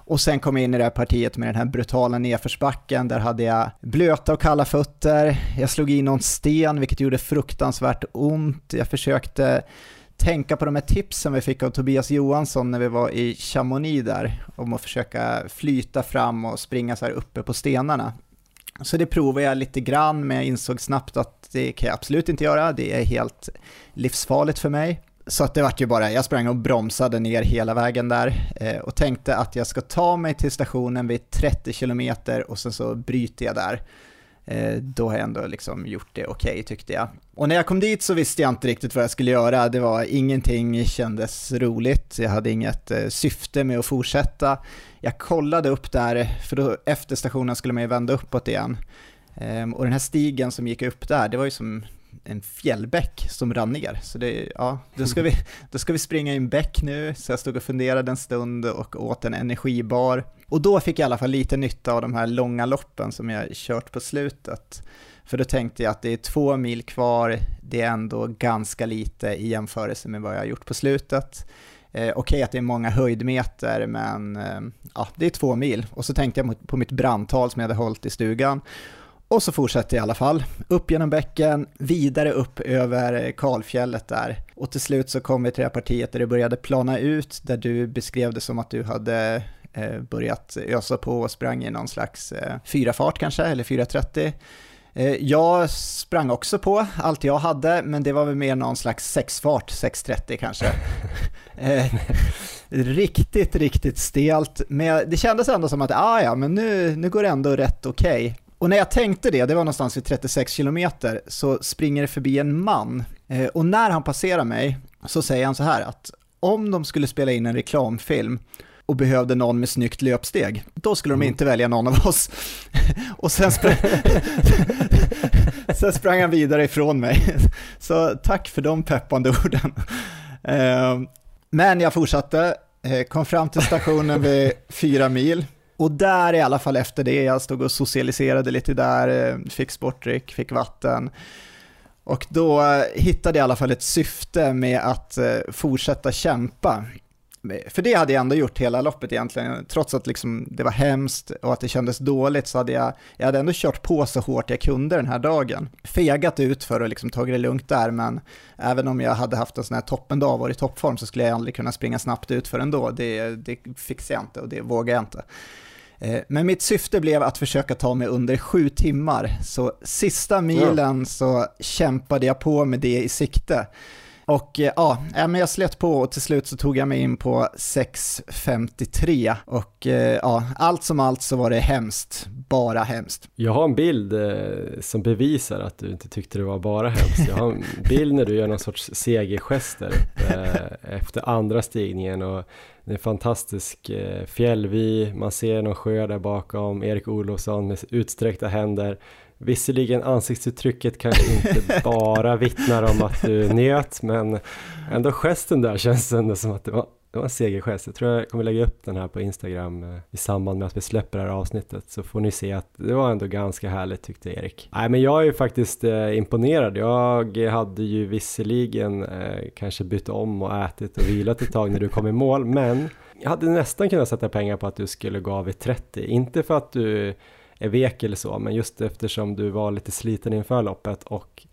Och sen kom jag in i det här partiet med den här brutala nedförsbacken. Där hade jag blöta och kalla fötter. Jag slog i någon sten vilket gjorde fruktansvärt ont. Jag försökte tänka på de här tipsen vi fick av Tobias Johansson när vi var i Chamonix där, om att försöka flyta fram och springa så här uppe på stenarna. Så det provade jag lite grann, men jag insåg snabbt att det kan jag absolut inte göra, det är helt livsfarligt för mig. Så att det vart ju bara, jag sprang och bromsade ner hela vägen där eh, och tänkte att jag ska ta mig till stationen vid 30 km och sen så bryter jag där. Eh, då har jag ändå liksom gjort det okej okay, tyckte jag. Och när jag kom dit så visste jag inte riktigt vad jag skulle göra. Det var ingenting kändes roligt. Jag hade inget eh, syfte med att fortsätta. Jag kollade upp där, för då efter stationen skulle man ju vända uppåt igen. Ehm, och den här stigen som gick upp där, det var ju som en fjällbäck som rann ner. Så det, ja, då ska, vi, då ska vi springa i en bäck nu, så jag stod och funderade en stund och åt en energibar. Och då fick jag i alla fall lite nytta av de här långa loppen som jag kört på slutet. För då tänkte jag att det är två mil kvar, det är ändå ganska lite i jämförelse med vad jag har gjort på slutet. Eh, Okej okay att det är många höjdmeter, men eh, ja, det är två mil. Och så tänkte jag på mitt brandtal som jag hade hållit i stugan. Och så fortsätter jag i alla fall, upp genom bäcken, vidare upp över kalfjället där. Och till slut så kom vi till det här partiet där det började plana ut, där du beskrev det som att du hade eh, börjat ösa på och sprang i någon slags eh, fyra fart kanske, eller 4.30. Eh, jag sprang också på allt jag hade, men det var väl mer någon slags sexfart, 6.30 kanske. Eh, riktigt, riktigt stelt, men det kändes ändå som att ah, ja, men nu, nu går det ändå rätt okej. Okay. Och när jag tänkte det, det var någonstans vid 36 kilometer, så springer det förbi en man. Eh, och när han passerar mig så säger han så här att om de skulle spela in en reklamfilm och behövde någon med snyggt löpsteg, då skulle de mm. inte välja någon av oss. och sen, spr sen sprang han vidare ifrån mig. Så tack för de peppande orden. Eh, men jag fortsatte, eh, kom fram till stationen vid fyra mil. Och där i alla fall efter det, jag stod och socialiserade lite där, eh, fick sportdryck, fick vatten. Och då hittade jag i alla fall ett syfte med att fortsätta kämpa för det hade jag ändå gjort hela loppet egentligen, trots att liksom det var hemskt och att det kändes dåligt så hade jag, jag hade ändå kört på så hårt jag kunde den här dagen. Fegat ut för att liksom tagit det lugnt där, men även om jag hade haft en sån här toppendag och varit i toppform så skulle jag aldrig kunna springa snabbt ut för ändå. Det, det fixar jag inte och det vågar jag inte. Eh, men mitt syfte blev att försöka ta mig under sju timmar, så sista milen så kämpade jag på med det i sikte. Och eh, ja, eh, men jag slet på och till slut så tog jag mig in på 6.53 och eh, ja, allt som allt så var det hemskt, bara hemskt. Jag har en bild som bevisar att du inte tyckte det var bara hemskt. Jag har en bild när du gör någon sorts segergester efter andra stigningen och det är en fantastisk fjällvy, man ser någon sjö där bakom, Erik Olofsson med utsträckta händer Visserligen ansiktsuttrycket kanske inte bara vittnar om att du njöt, men ändå gesten där känns ändå som att det var, det var en segergest. Jag tror jag kommer lägga upp den här på Instagram eh, i samband med att vi släpper det här avsnittet, så får ni se att det var ändå ganska härligt tyckte Erik. Nej, men jag är ju faktiskt eh, imponerad. Jag hade ju visserligen eh, kanske bytt om och ätit och vilat ett tag när du kom i mål, men jag hade nästan kunnat sätta pengar på att du skulle gå av i 30. Inte för att du är vek eller så, men just eftersom du var lite sliten inför loppet och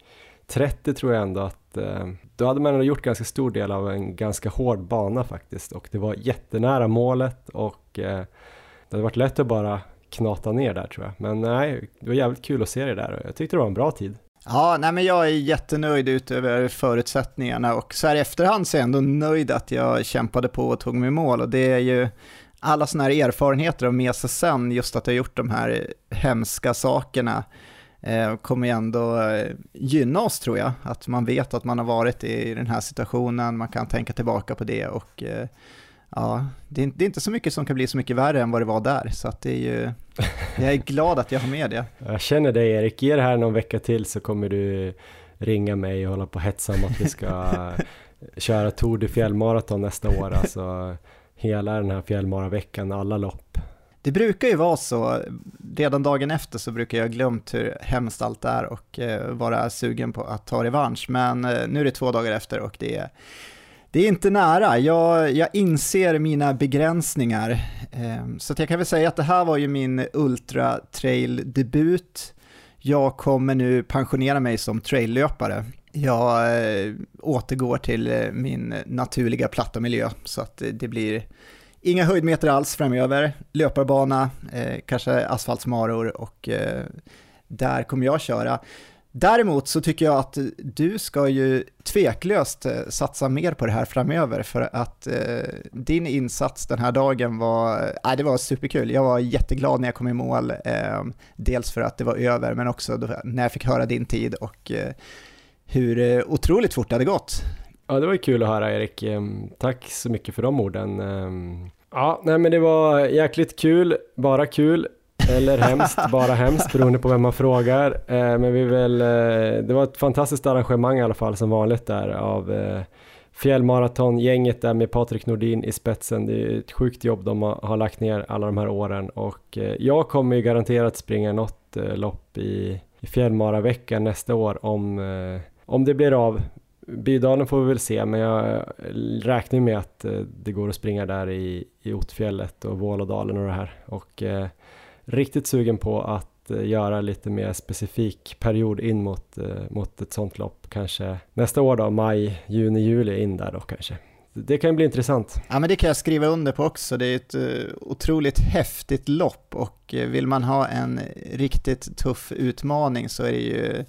30 tror jag ändå att eh, då hade man ändå gjort ganska stor del av en ganska hård bana faktiskt och det var jättenära målet och eh, det hade varit lätt att bara knata ner där tror jag. Men nej, det var jävligt kul att se det där och jag tyckte det var en bra tid. Ja, nej men jag är jättenöjd utöver förutsättningarna och så här i efterhand så är jag ändå nöjd att jag kämpade på och tog mig mål och det är ju alla sådana här erfarenheter av med sig sen, just att ha gjort de här hemska sakerna, eh, kommer ju ändå eh, gynna oss tror jag. Att man vet att man har varit i den här situationen, man kan tänka tillbaka på det och eh, ja, det är, det är, inte så mycket som kan bli så mycket värre än vad det var där. Så att det är ju, jag är glad att jag har med det. Jag känner dig Erik, ge det här någon vecka till så kommer du ringa mig och hålla på och hetsa om att vi ska köra Tour de fjällmaraton nästa år. Alltså, hela den här fjällmaraveckan, alla lopp. Det brukar ju vara så, redan dagen efter så brukar jag glömt hur hemskt allt är och eh, vara sugen på att ta revansch, men eh, nu är det två dagar efter och det är, det är inte nära. Jag, jag inser mina begränsningar, eh, så jag kan väl säga att det här var ju min Ultra Trail-debut. Jag kommer nu pensionera mig som traillöpare jag eh, återgår till eh, min naturliga platta miljö så att eh, det blir inga höjdmeter alls framöver, löparbana, eh, kanske asfaltsmaror och eh, där kommer jag köra. Däremot så tycker jag att du ska ju tveklöst satsa mer på det här framöver för att eh, din insats den här dagen var, eh, det var superkul. Jag var jätteglad när jag kom i mål, eh, dels för att det var över men också då, när jag fick höra din tid och eh, hur eh, otroligt fort det hade gått. Ja, det var kul att höra Erik. Ehm, tack så mycket för de orden. Ehm, ja, nej men det var jäkligt kul, bara kul. eller hemskt, bara hemskt beroende på vem man frågar. Eh, men vi vill, eh, det var ett fantastiskt arrangemang i alla fall som vanligt där av eh, fjällmaratongänget där med Patrik Nordin i spetsen. Det är ett sjukt jobb de har, lagt ner alla de här åren och jag kommer ju garanterat springa något lopp i, i fjällmaraveckan nästa år om, om det blir av. Bydalen får vi väl se, men jag räknar med att eh, det går att springa där i, i Otfjället och Vålådalen och det här. Och eh, riktigt sugen på att eh, göra lite mer specifik period in mot, eh, mot ett sånt lopp. Kanske nästa år då, maj, juni, juli in där då kanske. Det kan bli intressant. Ja men det kan jag skriva under på också. Det är ett eh, otroligt häftigt lopp och vill man ha en riktigt tuff utmaning så är det ju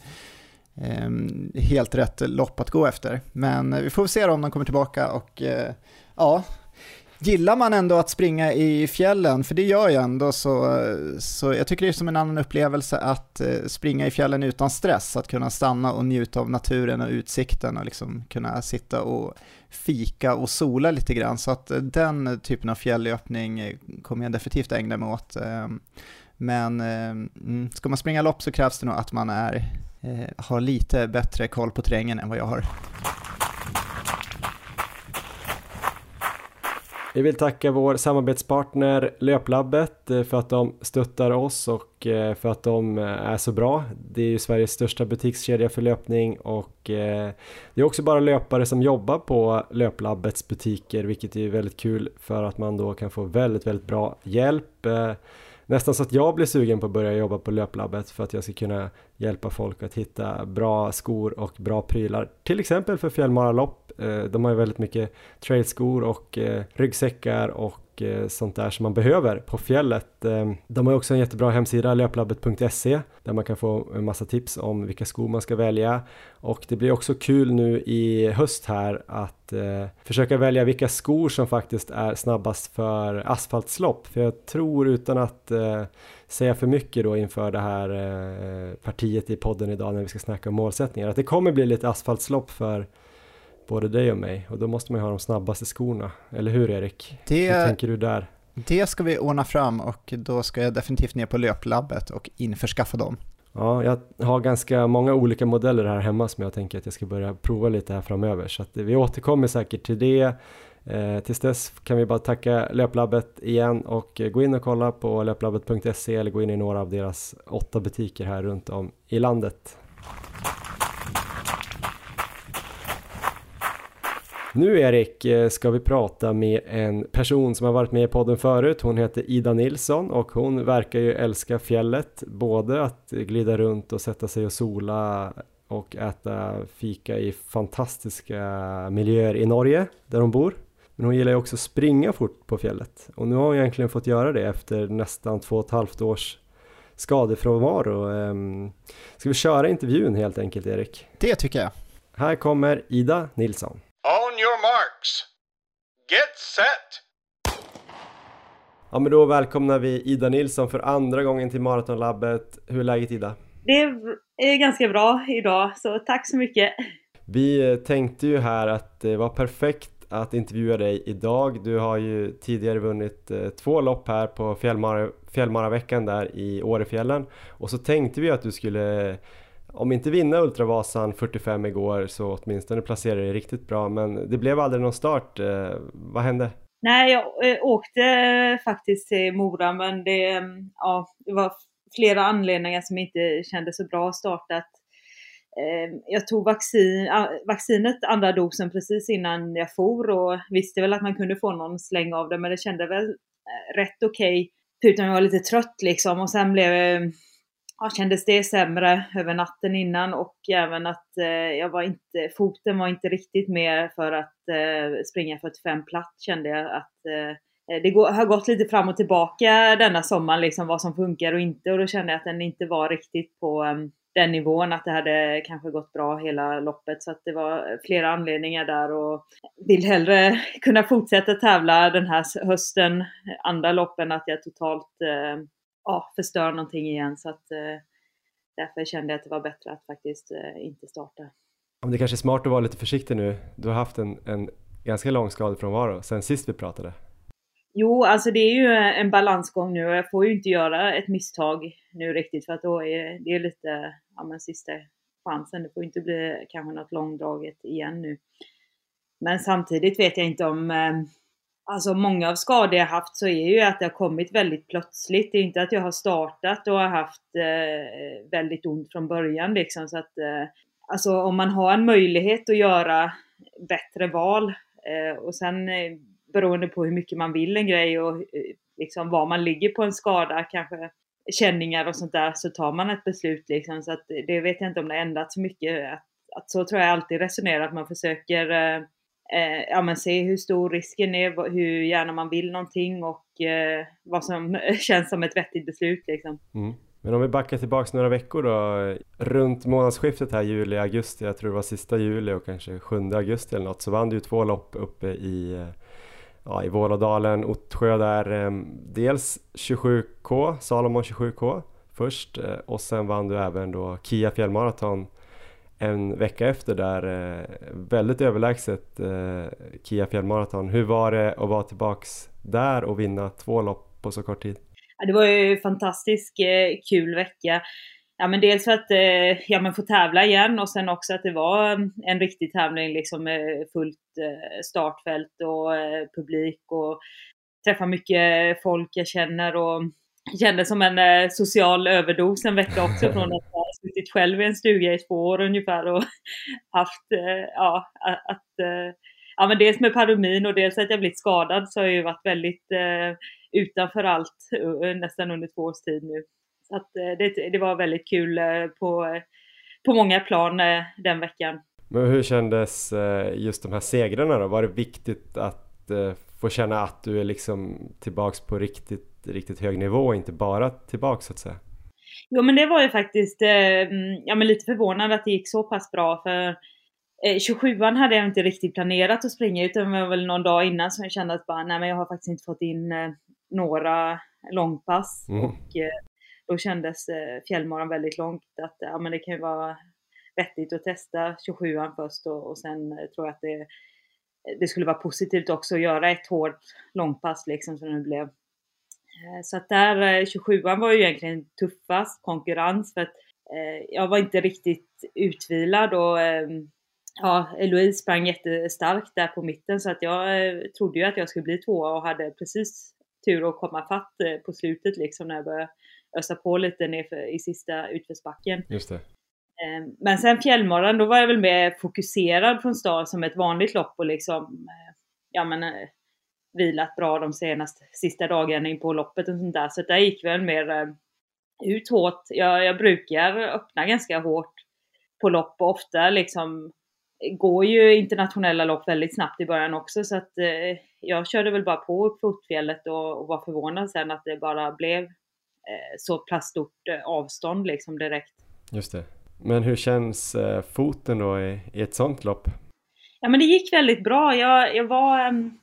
Ehm, helt rätt lopp att gå efter. Men eh, vi får se om de kommer tillbaka och eh, ja, Gillar man ändå att springa i fjällen, för det gör jag ändå, så, så jag tycker det är som en annan upplevelse att eh, springa i fjällen utan stress, att kunna stanna och njuta av naturen och utsikten och liksom kunna sitta och fika och sola lite grann. Så att den typen av fjällöppning kommer jag definitivt ägna mig åt. Ehm, men mm, ska man springa lopp så krävs det nog att man är, Eh, har lite bättre koll på terrängen än vad jag har. Vi vill tacka vår samarbetspartner Löplabbet eh, för att de stöttar oss och eh, för att de är så bra. Det är ju Sveriges största butikskedja för löpning och det är också bara löpare som jobbar på Löplabbets butiker vilket är väldigt kul för att man då kan få väldigt, väldigt bra hjälp. Nästan så att jag blir sugen på att börja jobba på Löplabbet för att jag ska kunna hjälpa folk att hitta bra skor och bra prylar. Till exempel för fjällmaralopp. Eh, de har ju väldigt mycket trailskor och eh, ryggsäckar och eh, sånt där som man behöver på fjället. Ehm, de har också en jättebra hemsida, löplabbet.se, där man kan få en massa tips om vilka skor man ska välja. Och det blir också kul nu i höst här att försöka välja vilka skor som faktiskt är snabbast för asfaltslopp. För jag tror utan att säga för mycket då inför det här eh, partiet i podden idag när vi ska snacka om målsättningar, att det kommer bli lite asfaltslopp för både dig och mig och då måste man ju ha de snabbaste skorna. Eller hur Erik? Det, hur tänker du där? Det ska vi ordna fram och då ska jag definitivt ner på löplabbet och införskaffa dem. Ja, jag har ganska många olika modeller här hemma som jag tänker att jag ska börja prova lite här framöver så att vi återkommer säkert till det. Eh, tills dess kan vi bara tacka Löplabbet igen och eh, gå in och kolla på löplabbet.se eller gå in i några av deras åtta butiker här runt om i landet. Nu Erik eh, ska vi prata med en person som har varit med i podden förut. Hon heter Ida Nilsson och hon verkar ju älska fjället. Både att glida runt och sätta sig och sola och äta fika i fantastiska miljöer i Norge där hon bor. Men hon gillar ju också springa fort på fjället och nu har hon egentligen fått göra det efter nästan två och ett halvt års skadefrånvaro. Ehm, ska vi köra intervjun helt enkelt Erik? Det tycker jag. Här kommer Ida Nilsson. On your marks. Get set! Ja men då välkomnar vi Ida Nilsson för andra gången till Maratonlabbet. Hur är läget Ida? Det är ganska bra idag, så tack så mycket. Vi eh, tänkte ju här att det var perfekt att intervjua dig idag. Du har ju tidigare vunnit eh, två lopp här på Fjällmara, Fjällmaraveckan där i Årefjällen och så tänkte vi att du skulle om inte vinna Ultravasan 45 igår så åtminstone placera dig riktigt bra. Men det blev aldrig någon start. Eh, vad hände? Nej, jag eh, åkte faktiskt till Mora men det, mm, ja, det var flera anledningar som inte kändes så bra startat. Ehm, jag tog vaccin, ah, vaccinet, andra dosen, precis innan jag for och visste väl att man kunde få någon släng av det men det kände väl eh, rätt okej. Typ okay. Förutom jag var lite trött liksom och sen blev eh, ja, kändes det sämre över natten innan och även att eh, jag var inte, foten var inte riktigt med för att eh, springa 45 platt kände jag att eh, eh, det går, har gått lite fram och tillbaka denna sommaren liksom vad som funkar och inte och då kände jag att den inte var riktigt på um, den nivån att det hade kanske gått bra hela loppet så att det var flera anledningar där och vill hellre kunna fortsätta tävla den här hösten, andra loppen att jag totalt eh, ja, förstör någonting igen. Så att, eh, därför kände jag att det var bättre att faktiskt eh, inte starta. Men det kanske är smart att vara lite försiktig nu. Du har haft en, en ganska lång skadefrånvaro sen sist vi pratade. Jo, alltså det är ju en balansgång nu och jag får ju inte göra ett misstag nu riktigt för att då är det är lite, ja men sista chansen. Det får inte bli kanske något långdraget igen nu. Men samtidigt vet jag inte om, eh, alltså många av skador jag haft så är ju att det har kommit väldigt plötsligt. Det är inte att jag har startat och har haft eh, väldigt ont från början liksom så att eh, Alltså om man har en möjlighet att göra bättre val eh, och sen eh, beroende på hur mycket man vill en grej och eh, liksom var man ligger på en skada, kanske känningar och sånt där, så tar man ett beslut liksom. Så att det vet jag inte om det har ändrats så mycket. Att, att så tror jag alltid resonerar, att man försöker eh, eh ja, men se hur stor risken är, hur gärna man vill någonting och eh, vad som känns som ett vettigt beslut liksom. Mm. Men om vi backar tillbaks några veckor då, runt månadsskiftet här juli-augusti, jag tror det var sista juli och kanske 7 augusti eller något, så vann du ju två lopp uppe i eh, ja, i Vålådalen, Ottsjö där. Ehm, dels 27K, Salomon 27K först eh, och sen vann du även då Kia fjällmaraton en vecka efter där. Eh, väldigt överlägset eh, Kia fjällmaraton. Hur var det att vara tillbaks där och vinna två lopp på så kort tid? Ja, det var ju en fantastiskt kul vecka. Ja men dels för att eh, ja, men få tävla igen och sen också att det var en riktig tävling liksom med fullt eh, startfält och eh, publik och träffa mycket folk jag känner och kände som en social överdos en vecka också från att ha suttit själv i en stuga i två år ungefär och haft, ja, att, ja men dels med paramin och dels att jag blivit skadad så har jag ju varit väldigt utanför allt nästan under två års tid nu. Så att eh, det, det var väldigt kul eh, på, på många plan eh, den veckan. Men hur kändes just de här segrarna då? Var det viktigt att få känna att du är liksom tillbaks på riktigt, riktigt hög nivå och inte bara tillbaks så att säga? Jo men det var ju faktiskt mm, ja, men lite förvånande att det gick så pass bra för 27an hade jag inte riktigt planerat att springa utan det var väl någon dag innan som jag kände att bara, nej men jag har faktiskt inte fått in några långpass. Mm. Och då kändes eh, fjällmaran väldigt långt. Att ja, men det kan ju vara vettigt att testa 27an först och, och sen eh, tror jag att det, eh, det skulle vara positivt också att göra ett hårt långpass liksom som det blev. Eh, så att där, eh, 27an var ju egentligen tuffast konkurrens för att eh, jag var inte riktigt utvilad och eh, ja, Eloise sprang jättestarkt där på mitten så att jag eh, trodde ju att jag skulle bli tvåa och hade precis tur att komma fatt eh, på slutet liksom när jag började ösa på lite nerför i sista utförsbacken. Just det. Ehm, men sen fjällmaran, då var jag väl mer fokuserad från start som ett vanligt lopp och liksom, eh, ja men, eh, vilat bra de senaste, sista dagarna in på loppet och sånt där. Så där gick väl mer eh, ut hårt. Jag, jag brukar öppna ganska hårt på lopp och ofta liksom går ju internationella lopp väldigt snabbt i början också så att eh, jag körde väl bara på upp fotfjället och, och var förvånad sen att det bara blev så pass stort eh, avstånd liksom direkt. Just det. Men hur känns eh, foten då i, i ett sånt lopp? Ja men det gick väldigt bra. Jag, jag var ehm,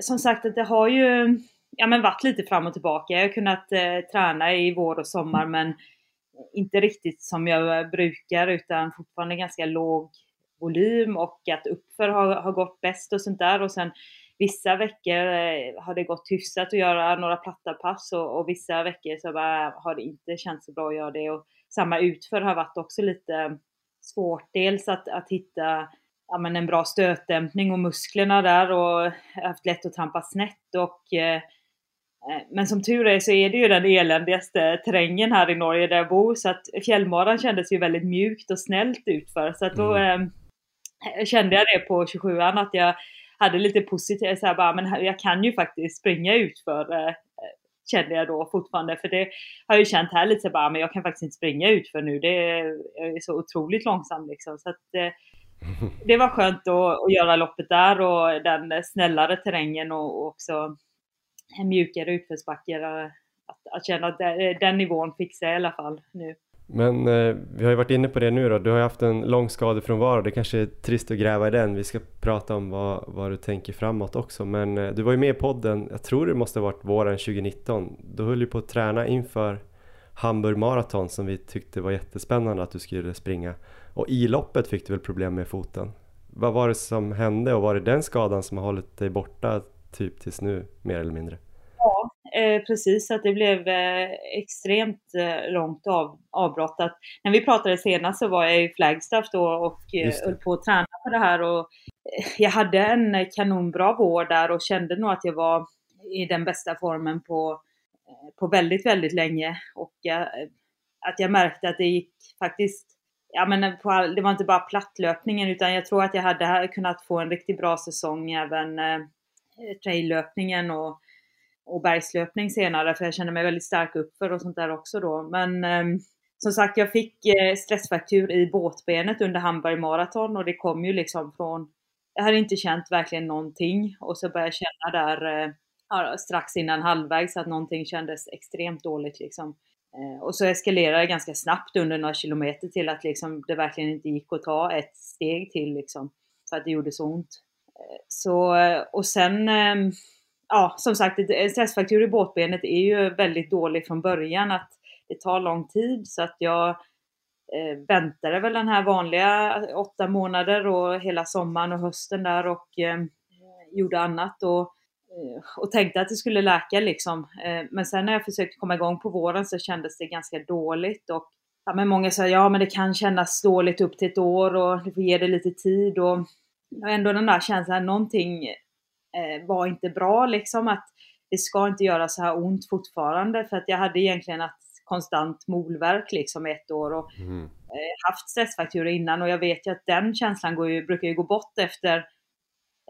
som sagt att det har ju ja, men varit lite fram och tillbaka. Jag har kunnat eh, träna i vår och sommar men inte riktigt som jag brukar utan fortfarande ganska låg volym och att uppför har, har gått bäst och sånt där och sen vissa veckor eh, har det gått hyfsat att göra några platta pass och, och vissa veckor så bara har det inte känts så bra att göra det. Och samma utför har varit också lite svårt. Dels att, att hitta ja, men en bra stötdämpning och musklerna där och haft lätt att trampa snett och eh, eh, men som tur är så är det ju den eländigaste terrängen här i Norge där jag bor så att fjällmaran kändes ju väldigt mjukt och snällt utför så att då mm. eh, kände jag det på 27an att jag hade lite positivt, så här bara, men jag kan ju faktiskt springa ut för eh, kände jag då fortfarande. För det har jag ju känt här lite så bara, men jag kan faktiskt inte springa ut för nu. Det är, jag är så otroligt långsam liksom. Så att, eh, det var skönt att, att göra loppet där och den snällare terrängen och, och också mjukare utförsbackar. Att, att känna att den nivån fixar jag i alla fall nu. Men eh, vi har ju varit inne på det nu då, du har ju haft en lång skadefrånvaro, det kanske är trist att gräva i den, vi ska prata om vad, vad du tänker framåt också. Men eh, du var ju med i podden, jag tror det måste ha varit våren 2019, du höll ju på att träna inför Hamburg Marathon som vi tyckte var jättespännande att du skulle springa. Och i loppet fick du väl problem med foten? Vad var det som hände och var det den skadan som har hållit dig borta typ tills nu mer eller mindre. Eh, precis. Att det blev eh, extremt eh, långt av, avbrott. Att, när vi pratade senast så var jag i Flagstaff då och eh, höll på att träna på det här. Och, eh, jag hade en kanonbra vår där och kände nog att jag var i den bästa formen på, eh, på väldigt, väldigt länge. Och att jag märkte att det gick faktiskt ja, men på all, det var inte bara plattlöpningen utan jag tror att jag hade kunnat få en riktigt bra säsong även eh, traillöpningen och, och bergslöpning senare för jag kände mig väldigt stark uppför och sånt där också då. Men eh, som sagt, jag fick eh, stressfraktur i båtbenet under Hamburg Marathon och det kom ju liksom från jag hade inte känt verkligen någonting och så började jag känna där eh, strax innan halvvägs att någonting kändes extremt dåligt liksom. Eh, och så eskalerade det ganska snabbt under några kilometer till att liksom det verkligen inte gick att ta ett steg till liksom. För att det gjorde så ont. Eh, så, eh, och sen, ehm, ja som sagt, en stressfaktor i båtbenet är ju väldigt dålig från början. Att det tar lång tid så att jag eh, väntade väl den här vanliga åtta månader och hela sommaren och hösten där och eh, gjorde annat. Och Eh, och tänkte att det skulle läka liksom. Eh, men sen när jag försökte komma igång på våren så kändes det ganska dåligt och ja, men många sa ja men det kan kännas dåligt upp till ett år och du får ge det lite tid och, och ändå den där känslan, någonting var inte bra liksom att det ska inte göra så här ont fortfarande för att jag hade egentligen haft konstant molverk liksom ett år och mm. eh, haft stressfrakturer innan och jag vet ju att den känslan går ju, brukar ju gå bort efter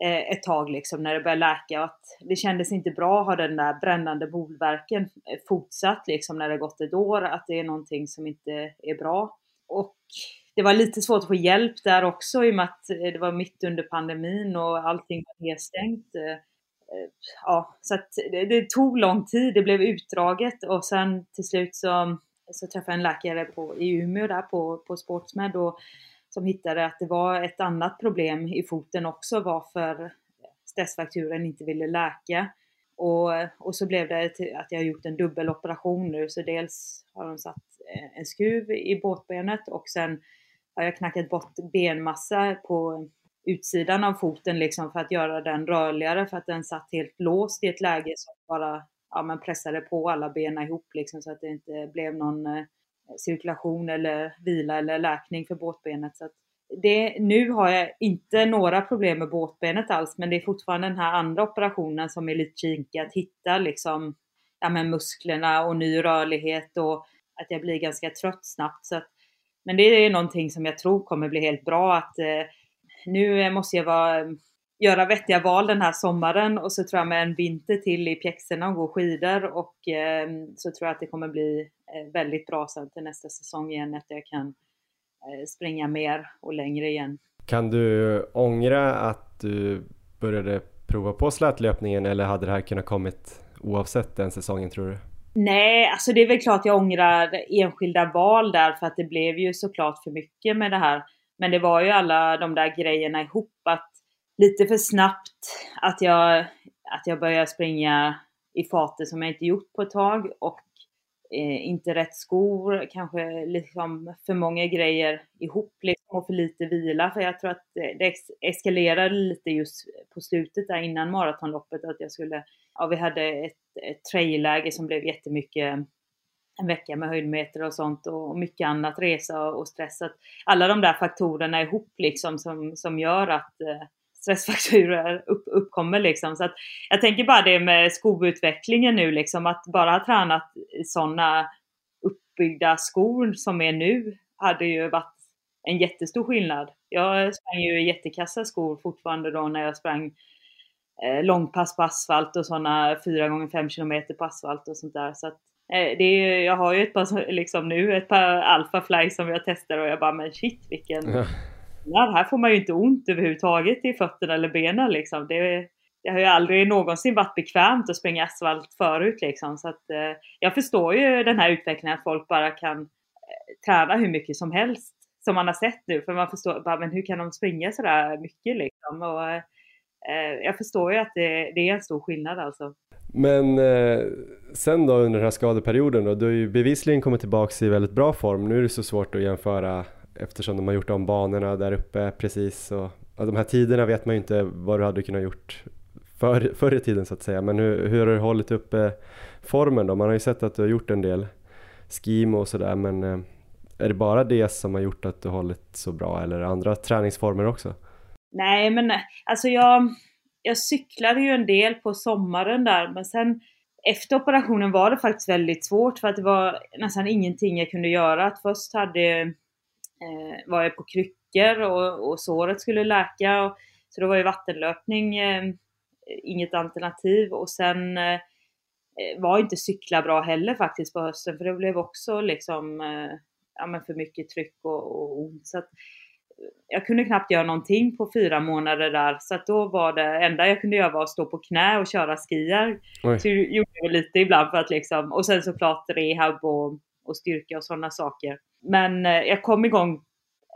Eh, ett tag liksom när det började läka och att det kändes inte bra att ha den där brännande bolverken eh, fortsatt liksom när det gått ett år, att det är någonting som inte är bra. Och det var lite svårt att få hjälp där också i och med att eh, det var mitt under pandemin och allting var nedstängt. Eh, eh, ja, så att det, det tog lång tid, det blev utdraget och sen till slut så, så träffade jag en läkare på, i Umeå där på, på Sportsmed och som hittade att det var ett annat problem i foten också varför stressfrakturen inte ville läka. Och, och så blev det att jag har gjort en dubbeloperation nu, så dels har de satt en skruv i båtbenet och sen har jag knackat bort benmassa på utsidan av foten liksom för att göra den rörligare för att den satt helt låst i ett läge som bara ja, men pressade på alla benen ihop liksom så att det inte blev någon eh, cirkulation eller vila eller läkning för båtbenet. Så det, nu har jag inte några problem med båtbenet alls men det är fortfarande den här andra operationen som är lite kinkig att hitta liksom ja, men musklerna och ny rörlighet och att jag blir ganska trött snabbt. Så att, men det är någonting som jag tror kommer bli helt bra att eh, nu måste jag vara göra vettiga val den här sommaren och så tror jag med en vinter till i pjäxorna och gå skidor och eh, så tror jag att det kommer bli eh, väldigt bra sen till nästa säsong igen att jag kan eh, springa mer och längre igen. Kan du ångra att du började prova på slätlöpningen eller hade det här kunnat kommit oavsett den säsongen tror du? Nej, alltså det är väl klart jag ångrar enskilda val där för att det blev ju såklart för mycket med det här. Men det var ju alla de där grejerna ihop att lite för snabbt att jag, att jag började springa i fatet som jag inte gjort på ett tag och eh, inte rätt skor, kanske liksom för många grejer ihop liksom, och för lite vila. För jag tror att det, eskalerade lite just på slutet där innan maratonloppet att jag skulle, ja vi hade ett, ett trailläge som blev jättemycket en vecka med höjdmeter och sånt och mycket annat, resa och stress. Alla de där faktorerna ihop liksom som, som gör att eh, stressfaktorer upp, uppkommer liksom. Så att jag tänker bara det med skoutvecklingen nu liksom, att bara ha tränat sådana uppbyggda skor som är nu hade ju varit en jättestor skillnad. Jag sprang ju i jättekassa skor fortfarande då när jag sprang eh, långpass på asfalt och sådana 4 gånger 5 km på asfalt och sånt där. Så att, eh, det är, jag har ju ett par, liksom nu, ett par Alpha Fly som jag testar och jag bara men shit vilken skillnad. Här får man ju inte ont överhuvudtaget i fötterna eller benen liksom. Det, det har ju aldrig någonsin varit bekvämt att springa asfalt förut liksom. Så att, eh, jag förstår ju den här utvecklingen att folk bara kan eh, träna hur mycket som helst som man har sett nu. För man förstår bara, men hur kan de springa sådär mycket liksom? Och, eh, eh, jag förstår ju att det, det, är en stor skillnad alltså. Men eh, sen då under den här skadeperioden då, du har ju bevisligen kommit tillbaka i väldigt bra form. Nu är det så svårt att jämföra eftersom de har gjort om banorna där uppe precis. Och, och de här tiderna vet man ju inte vad du hade kunnat gjort för, förr i tiden så att säga. Men hur, hur har du hållit uppe eh, formen då? Man har ju sett att du har gjort en del skim och sådär men eh, är det bara det som har gjort att du har hållit så bra eller andra träningsformer också? Nej men eh, alltså jag, jag cyklade ju en del på sommaren där men sen efter operationen var det faktiskt väldigt svårt för att det var nästan ingenting jag kunde göra. Att först hade, eh, var jag på kryckor och, och såret skulle läka. Och, så då var ju vattenlöpning eh, inget alternativ och sen eh, var inte cykla bra heller faktiskt på hösten för det blev också liksom eh, ja, men för mycket tryck och, och ont. Så att, jag kunde knappt göra någonting på fyra månader där. Så att då var det enda jag kunde göra var att stå på knä och köra skier. Oj. Så jag gjorde jag lite ibland för att liksom, och sen såklart rehab och, och styrka och sådana saker. Men eh, jag kom igång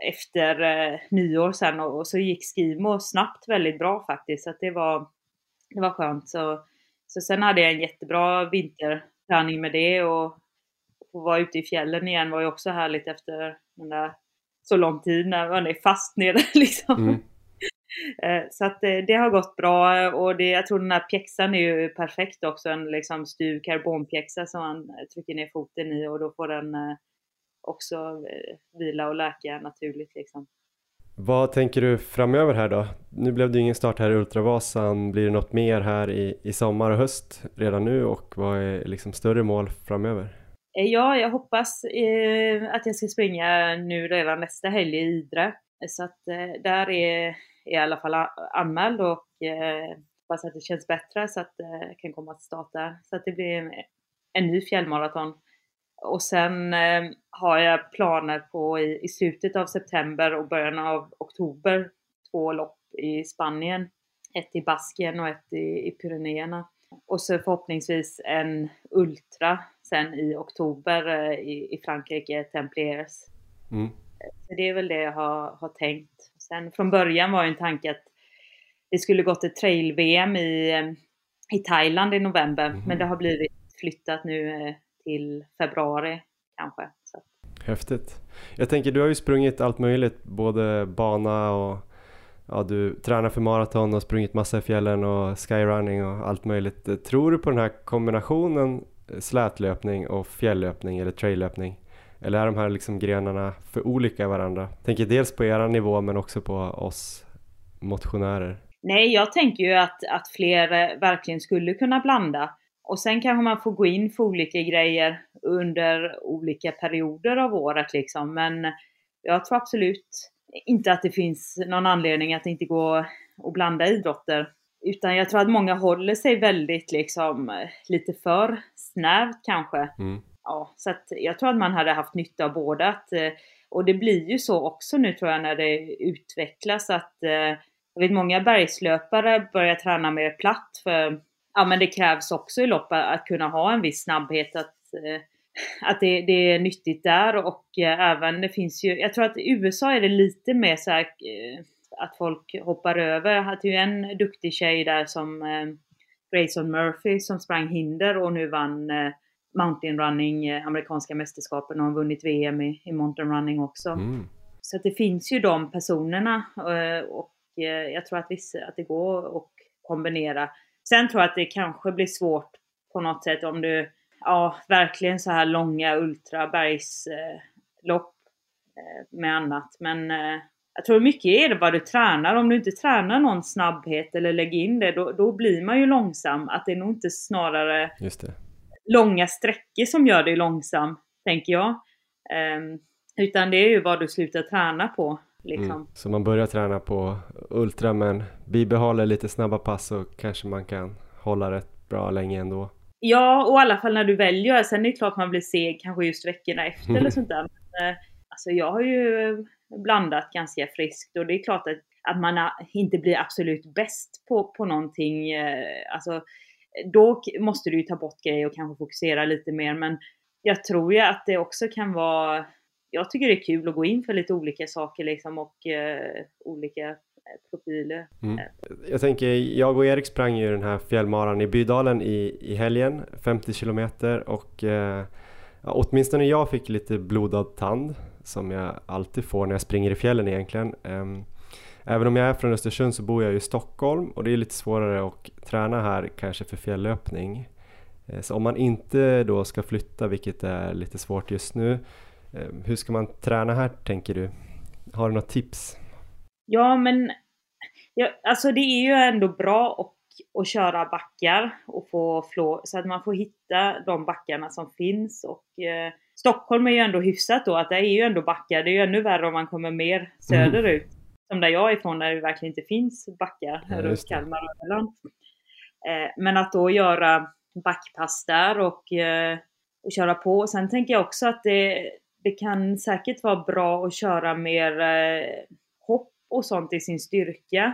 efter eh, nyår sen och, så gick skimo snabbt väldigt bra faktiskt. Så det var, det var skönt. Så, så sen hade jag en jättebra vinterträning med det och få vara ute i fjällen igen var ju också härligt efter den där så lång tid när man är fast nere liksom. Mm. Eh, så att det, har gått bra och det, jag tror den här pjäxan är ju perfekt också. En liksom styv karbonpjäxa som man trycker ner foten i och då får den också eh, vila och läka naturligt liksom. Vad tänker du framöver här då? Nu blev det ingen start här i Ultravasan. Blir det något mer här i, i sommar och höst redan nu och vad är liksom större mål framöver? Eh, ja, jag hoppas eh, att jag ska springa nu redan nästa helg i Idre. Så att eh, där är, är jag i alla fall anmäld och eh, hoppas att det känns bättre så att jag eh, kan komma till start där. Så att det blir en, en ny fjällmaraton. Och sen eh, har jag planer på i, i slutet av september och början av oktober två lopp i Spanien. Ett i Baskien och ett i, i Pyrenéerna. Och så förhoppningsvis en Ultra sen i oktober eh, i, i Frankrike, Templiers. Mm. Så det är väl det jag har, har tänkt. Sen från början var ju en tanke att det skulle gått ett trail-VM i, eh, i Thailand i november, mm. men det har blivit flyttat nu eh, till februari kanske. Så. Häftigt. Jag tänker, du har ju sprungit allt möjligt, både bana och ja, du tränar för maraton och sprungit massa i fjällen och skyrunning och allt möjligt. Tror du på den här kombinationen slätlöpning och fjällöpning eller traillöpning? Eller är de här liksom grenarna för olika varandra? tänker dels på era nivå men också på oss motionärer. Nej, jag tänker ju att, att fler eh, verkligen skulle kunna blanda. Och sen kanske man får gå in för olika grejer under olika perioder av året liksom. Men jag tror absolut inte att det finns någon anledning att inte gå och blanda idrotter. Utan jag tror att många håller sig väldigt liksom lite för snävt kanske. Mm. Ja, så att jag tror att man hade haft nytta av båda. Att, eh, och det blir ju så också nu tror jag när det utvecklas att eh, jag vet många bergslöpare börjar träna mer platt för ja men det krävs också i lopp att kunna ha en viss snabbhet att eh, att det, det, är nyttigt där och eh, även det finns ju, jag tror att i USA är det lite mer så här, eh, att folk hoppar över. Jag hade ju en duktig tjej där som Grayson Murphy som sprang hinder och nu vann mountain running, amerikanska mästerskapen och har vunnit VM i, i mountain running också. Mm. Så att det finns ju de personerna och jag tror att, vissa, att det går att kombinera. Sen tror jag att det kanske blir svårt på något sätt om du ja, verkligen så här långa ultrabergslopp eh, med annat. Men eh, jag tror mycket är det vad du tränar. Om du inte tränar någon snabbhet eller lägger in det, då, då blir man ju långsam. Att det är nog inte snarare långa sträckor som gör dig långsam, tänker jag. Um, utan det är ju vad du slutar träna på. Liksom. Mm. Så man börjar träna på ultra men bibehåller lite snabba pass så kanske man kan hålla rätt bra länge ändå. Ja, och i alla fall när du väljer. Sen är det klart man blir seg kanske just veckorna efter mm. eller sånt där. Men, eh, alltså jag har ju blandat ganska friskt och det är klart att, att man inte blir absolut bäst på, på någonting. Eh, alltså, då måste du ju ta bort grejer och kanske fokusera lite mer. Men jag tror ju att det också kan vara jag tycker det är kul att gå in för lite olika saker liksom och eh, olika profiler. Mm. Jag tänker, jag och Erik sprang ju den här fjällmaran i Bydalen i, i helgen, 50 kilometer och eh, åtminstone jag fick lite blodad tand som jag alltid får när jag springer i fjällen egentligen. Um, Även om jag är från Östersund så bor jag i Stockholm och det är lite svårare att träna här kanske för fjällöpning. Eh, så om man inte då ska flytta, vilket är lite svårt just nu, eh, hur ska man träna här tänker du? Har du något tips? Ja, men ja, alltså det är ju ändå bra att, att köra backar och få flå, så att man får hitta de backarna som finns. Och, eh, Stockholm är ju ändå hyfsat då, att det är ju ändå backar. Det är ju ännu värre om man kommer mer söderut. Mm. Som där jag är ifrån, där det verkligen inte finns backar ja, runt Kalmar och Öland. Eh, men att då göra backpass där och, eh, och köra på. Sen tänker jag också att det, det kan säkert vara bra att köra mer eh, och sånt i sin styrka.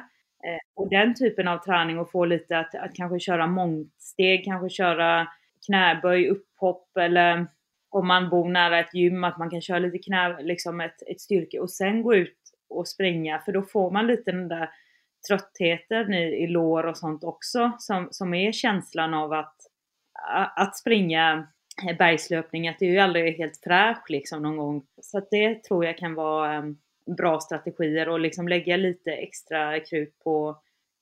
Eh, och den typen av träning och få lite att, att kanske köra mångsteg, kanske köra knäböj, upphopp eller om man bor nära ett gym att man kan köra lite knä, liksom ett, ett styrke och sen gå ut och springa för då får man lite den där tröttheten i, i lår och sånt också som, som är känslan av att, att springa bergslöpning, att det är ju aldrig helt fräscht liksom någon gång. Så att det tror jag kan vara ehm, bra strategier och liksom lägga lite extra krut på,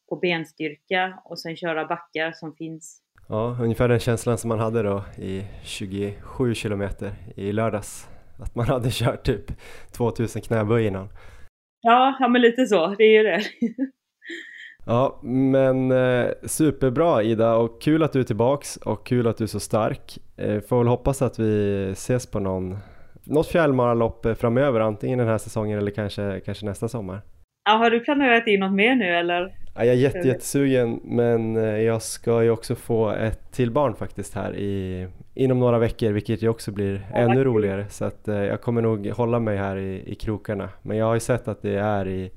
på benstyrka och sen köra backar som finns. Ja, ungefär den känslan som man hade då i 27 kilometer i lördags. Att man hade kört typ 2000 knäböj innan. Ja, ja men lite så, det är ju det. ja, men eh, superbra Ida och kul att du är tillbaks och kul att du är så stark. Eh, får väl hoppas att vi ses på någon, något fjällmaralopp framöver, antingen den här säsongen eller kanske, kanske nästa sommar. Ja, har du planerat in något mer nu eller? Ja, jag är jätte, jättesugen men eh, jag ska ju också få ett till barn faktiskt här i, inom några veckor vilket ju också blir ja, ännu roligare så att eh, jag kommer nog hålla mig här i, i krokarna. Men jag har ju sett att det är i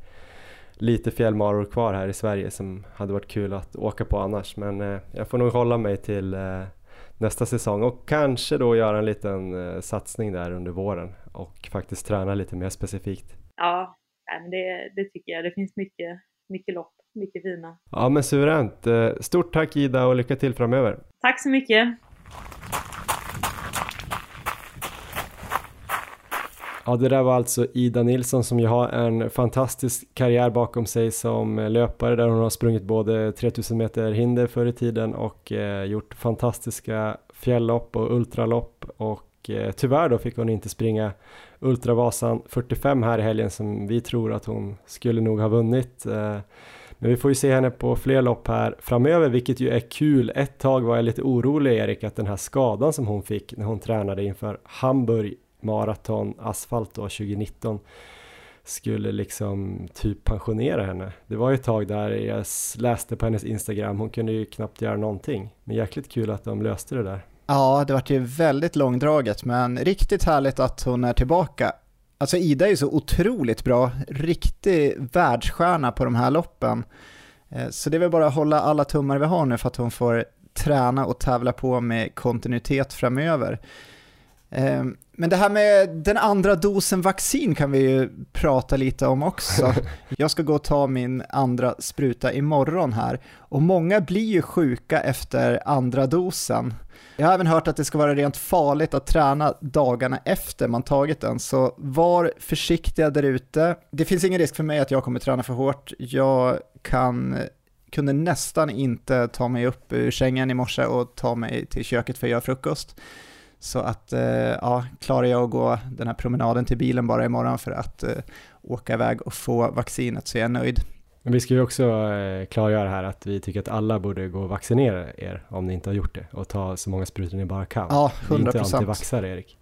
lite fjällmaror kvar här i Sverige som hade varit kul att åka på annars men eh, jag får nog hålla mig till nästa säsong och kanske då göra en liten satsning där under våren och faktiskt träna lite mer specifikt. Ja, det, det tycker jag. Det finns mycket, mycket lopp, mycket fina. Ja men suveränt. Eh, stort tack Ida och lycka till framöver. Tack så mycket. Ja, det där var alltså Ida Nilsson som ju har en fantastisk karriär bakom sig som löpare där hon har sprungit både 3000 meter hinder förr i tiden och eh, gjort fantastiska fjälllopp och ultralopp och eh, tyvärr då fick hon inte springa Ultravasan 45 här i helgen som vi tror att hon skulle nog ha vunnit. Eh, men vi får ju se henne på fler lopp här framöver, vilket ju är kul. Ett tag var jag lite orolig, Erik, att den här skadan som hon fick när hon tränade inför Hamburg maraton Asfalt då 2019 skulle liksom typ pensionera henne. Det var ju ett tag där jag läste på hennes Instagram, hon kunde ju knappt göra någonting. Men jäkligt kul att de löste det där. Ja, det vart ju väldigt långdraget, men riktigt härligt att hon är tillbaka. Alltså Ida är ju så otroligt bra, riktig världsstjärna på de här loppen. Eh, så det är väl bara att hålla alla tummar vi har nu för att hon får träna och tävla på med kontinuitet framöver. Ehm, men det här med den andra dosen vaccin kan vi ju prata lite om också. Jag ska gå och ta min andra spruta imorgon här och många blir ju sjuka efter andra dosen. Jag har även hört att det ska vara rent farligt att träna dagarna efter man tagit den, så var försiktiga där ute. Det finns ingen risk för mig att jag kommer träna för hårt. Jag kan, kunde nästan inte ta mig upp ur sängen i morse och ta mig till köket för att göra frukost. Så att, eh, ja, klarar jag att gå den här promenaden till bilen bara imorgon för att eh, åka iväg och få vaccinet så är jag nöjd. Men vi ska ju också eh, klargöra här att vi tycker att alla borde gå och vaccinera er om ni inte har gjort det och ta så många sprutor ni bara kan. Ja, 100%. Vi är inte alltid vaxare Erik.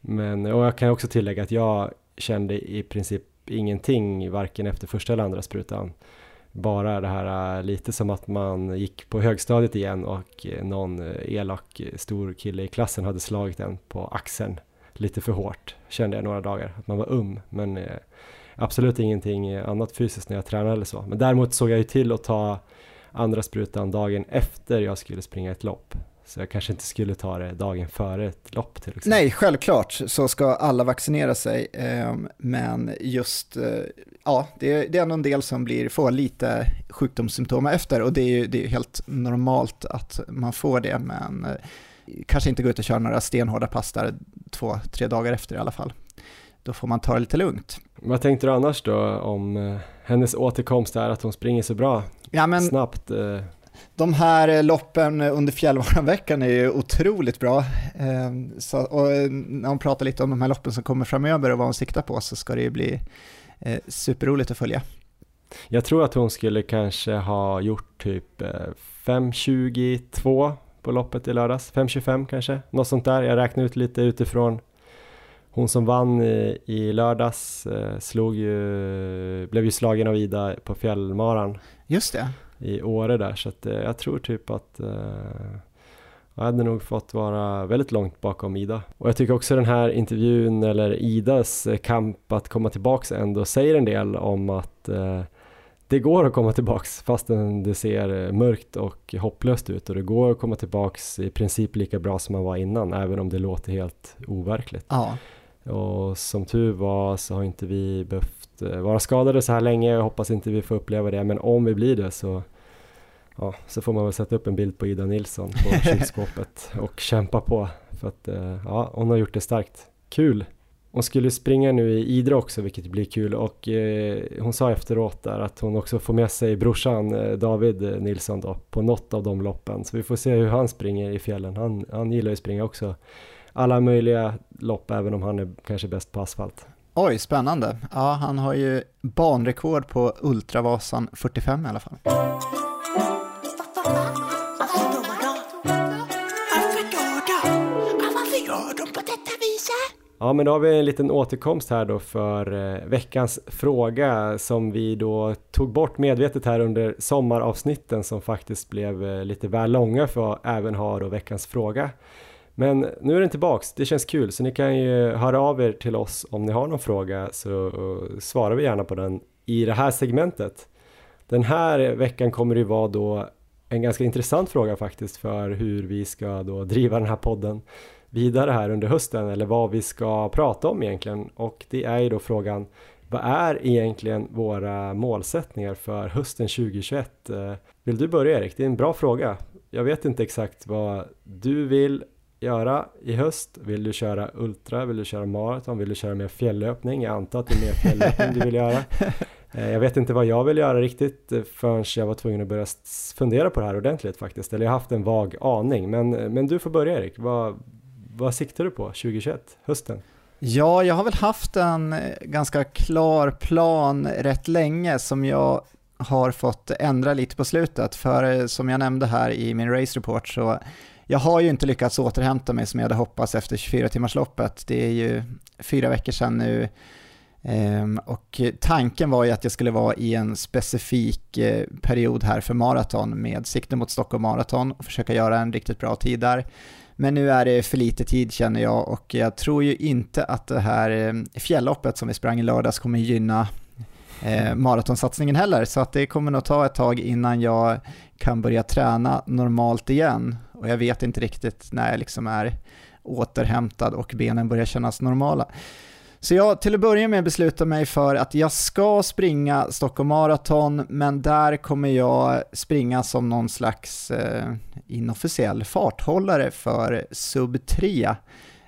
Men, och jag kan också tillägga att jag kände i princip ingenting varken efter första eller andra sprutan. Bara det här äh, lite som att man gick på högstadiet igen och eh, någon eh, elak eh, stor kille i klassen hade slagit en på axeln lite för hårt kände jag några dagar. Att man var um men absolut ingenting annat fysiskt när jag tränade eller så. Men däremot såg jag ju till att ta andra sprutan dagen efter jag skulle springa ett lopp. Så jag kanske inte skulle ta det dagen före ett lopp till exempel. Nej, självklart så ska alla vaccinera sig. Ehm, men just, eh, ja, det är, det är ändå en del som blir, får lite sjukdomssymptom efter och det är ju det är helt normalt att man får det. Men eh, kanske inte gå ut och köra några stenhårda pass där två, tre dagar efter i alla fall. då får man ta det lite lugnt. Vad tänkte du annars då om eh, hennes återkomst där, att hon springer så bra Ja, men snabbt? De här eh, loppen under fjällvaranveckan är ju otroligt bra. Eh, Så, och eh, när hon pratar lite om de här loppen som kommer framöver och vad hon siktar på så ska det ju bli eh, superroligt att följa. Jag tror att hon skulle kanske ha gjort typ eh, 5.22 på loppet i lördags, 5.25 kanske, något sånt där. Jag räknar ut lite utifrån hon som vann i, i lördags slog ju, blev ju slagen av Ida på fjällmaran Just det. I Åre där så att eh, jag tror typ att eh, jag hade nog fått vara väldigt långt bakom Ida. Och jag tycker också den här intervjun eller Idas eh, kamp att komma tillbaks ändå säger en del om att eh, det går att komma tillbaks fastän det ser mörkt och hopplöst ut och det går att komma tillbaks i princip lika bra som man var innan även om det låter helt overkligt. Ja, Och som tur var så har inte vi behövt eh, vara skadade så här länge. Jag hoppas inte vi får uppleva det, men om vi blir det så Ja, så får man väl sätta upp en bild på Ida Nilsson på kylskåpet och kämpa på för att eh, ja, hon har gjort det starkt. Kul! Hon skulle springa nu i Idre också, vilket blir kul och eh, hon sa efteråt där att hon också får med sig brorsan eh, David Nilsson då på något av de loppen. Så vi får se hur han springer i fjällen. Han, han gillar ju att springa också alla möjliga lopp, även om han är kanske bäst på asfalt. Oj, spännande. Ja, han har ju banrekord på Ultravasan 45 i alla fall. Ja, men då har vi en liten återkomst här då för eh, veckans fråga som vi då tog bort medvetet här under sommaravsnitten som faktiskt blev eh, lite väl långa för att även ha då veckans fråga. Men nu är den tillbaks, det känns kul så ni kan ju höra av er till oss om ni har någon fråga så svarar vi gärna på den i det här segmentet. Den här veckan kommer det ju vara då en ganska intressant fråga faktiskt för hur vi ska då driva den här podden vidare här under hösten eller vad vi ska prata om egentligen och det är ju då frågan vad är egentligen våra målsättningar för hösten 2021? Eh, vill du börja Erik? Det är en bra fråga. Jag vet inte exakt vad du vill göra i höst. Vill du köra ultra? Vill du köra maraton? Vill du köra mer fjällöpning? Jag antar att det är mer fjällöpning du vill göra. Eh, Jag vet inte vad jag vill göra riktigt eh, förrän jag var tvungen att börja fundera på det här ordentligt faktiskt. Eller jag har haft en vag aning. Men, men du får börja Erik. Vad, vad siktar du på 2021? Hösten? Ja, jag har väl haft en eh, ganska klar plan rätt länge som jag har fått ändra lite på slutet. För eh, som jag nämnde här i min race report så jag har ju inte lyckats återhämta mig som jag hade hoppats efter 24-timmarsloppet. Det är ju fyra veckor sedan nu. Ehm, och tanken var ju att jag skulle vara i en specifik eh, period här för maraton med sikte mot Stockholm Marathon och försöka göra en riktigt bra tid där. Men nu är det för lite tid känner jag och jag tror ju inte att det här eh, fjälloppet som vi sprang i lördags kommer gynna eh, maratonsatsningen heller. Så att det kommer nog ta ett tag innan jag kan börja träna normalt igen. Och jag vet inte riktigt när jag liksom är återhämtad och benen börjar kännas normala. Så jag till att börja med beslutar mig för att jag ska springa Stockholm Marathon, men där kommer jag springa som någon slags eh, inofficiell farthållare för sub 3.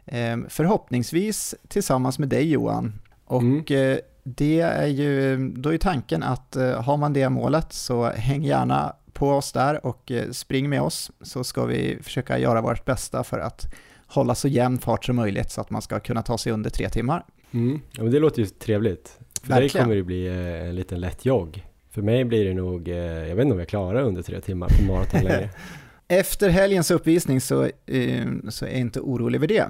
Eh, förhoppningsvis tillsammans med dig Johan. Och Mm. eh, det är ju, då är tanken att eh, har man det målet så häng gärna på oss där och eh, spring med oss så ska vi försöka göra vårt bästa för att hålla så jämn fart som möjligt så att man ska kunna ta sig under tre timmar. Mm. Ja, men det låter ju trevligt. För dig Verkligen. kommer det bli eh, en liten lätt jogg. För mig blir det nog, eh, jag vet inte om jag klarar under tre timmar på maraton längre. Efter helgens uppvisning så, så är jag inte orolig över det.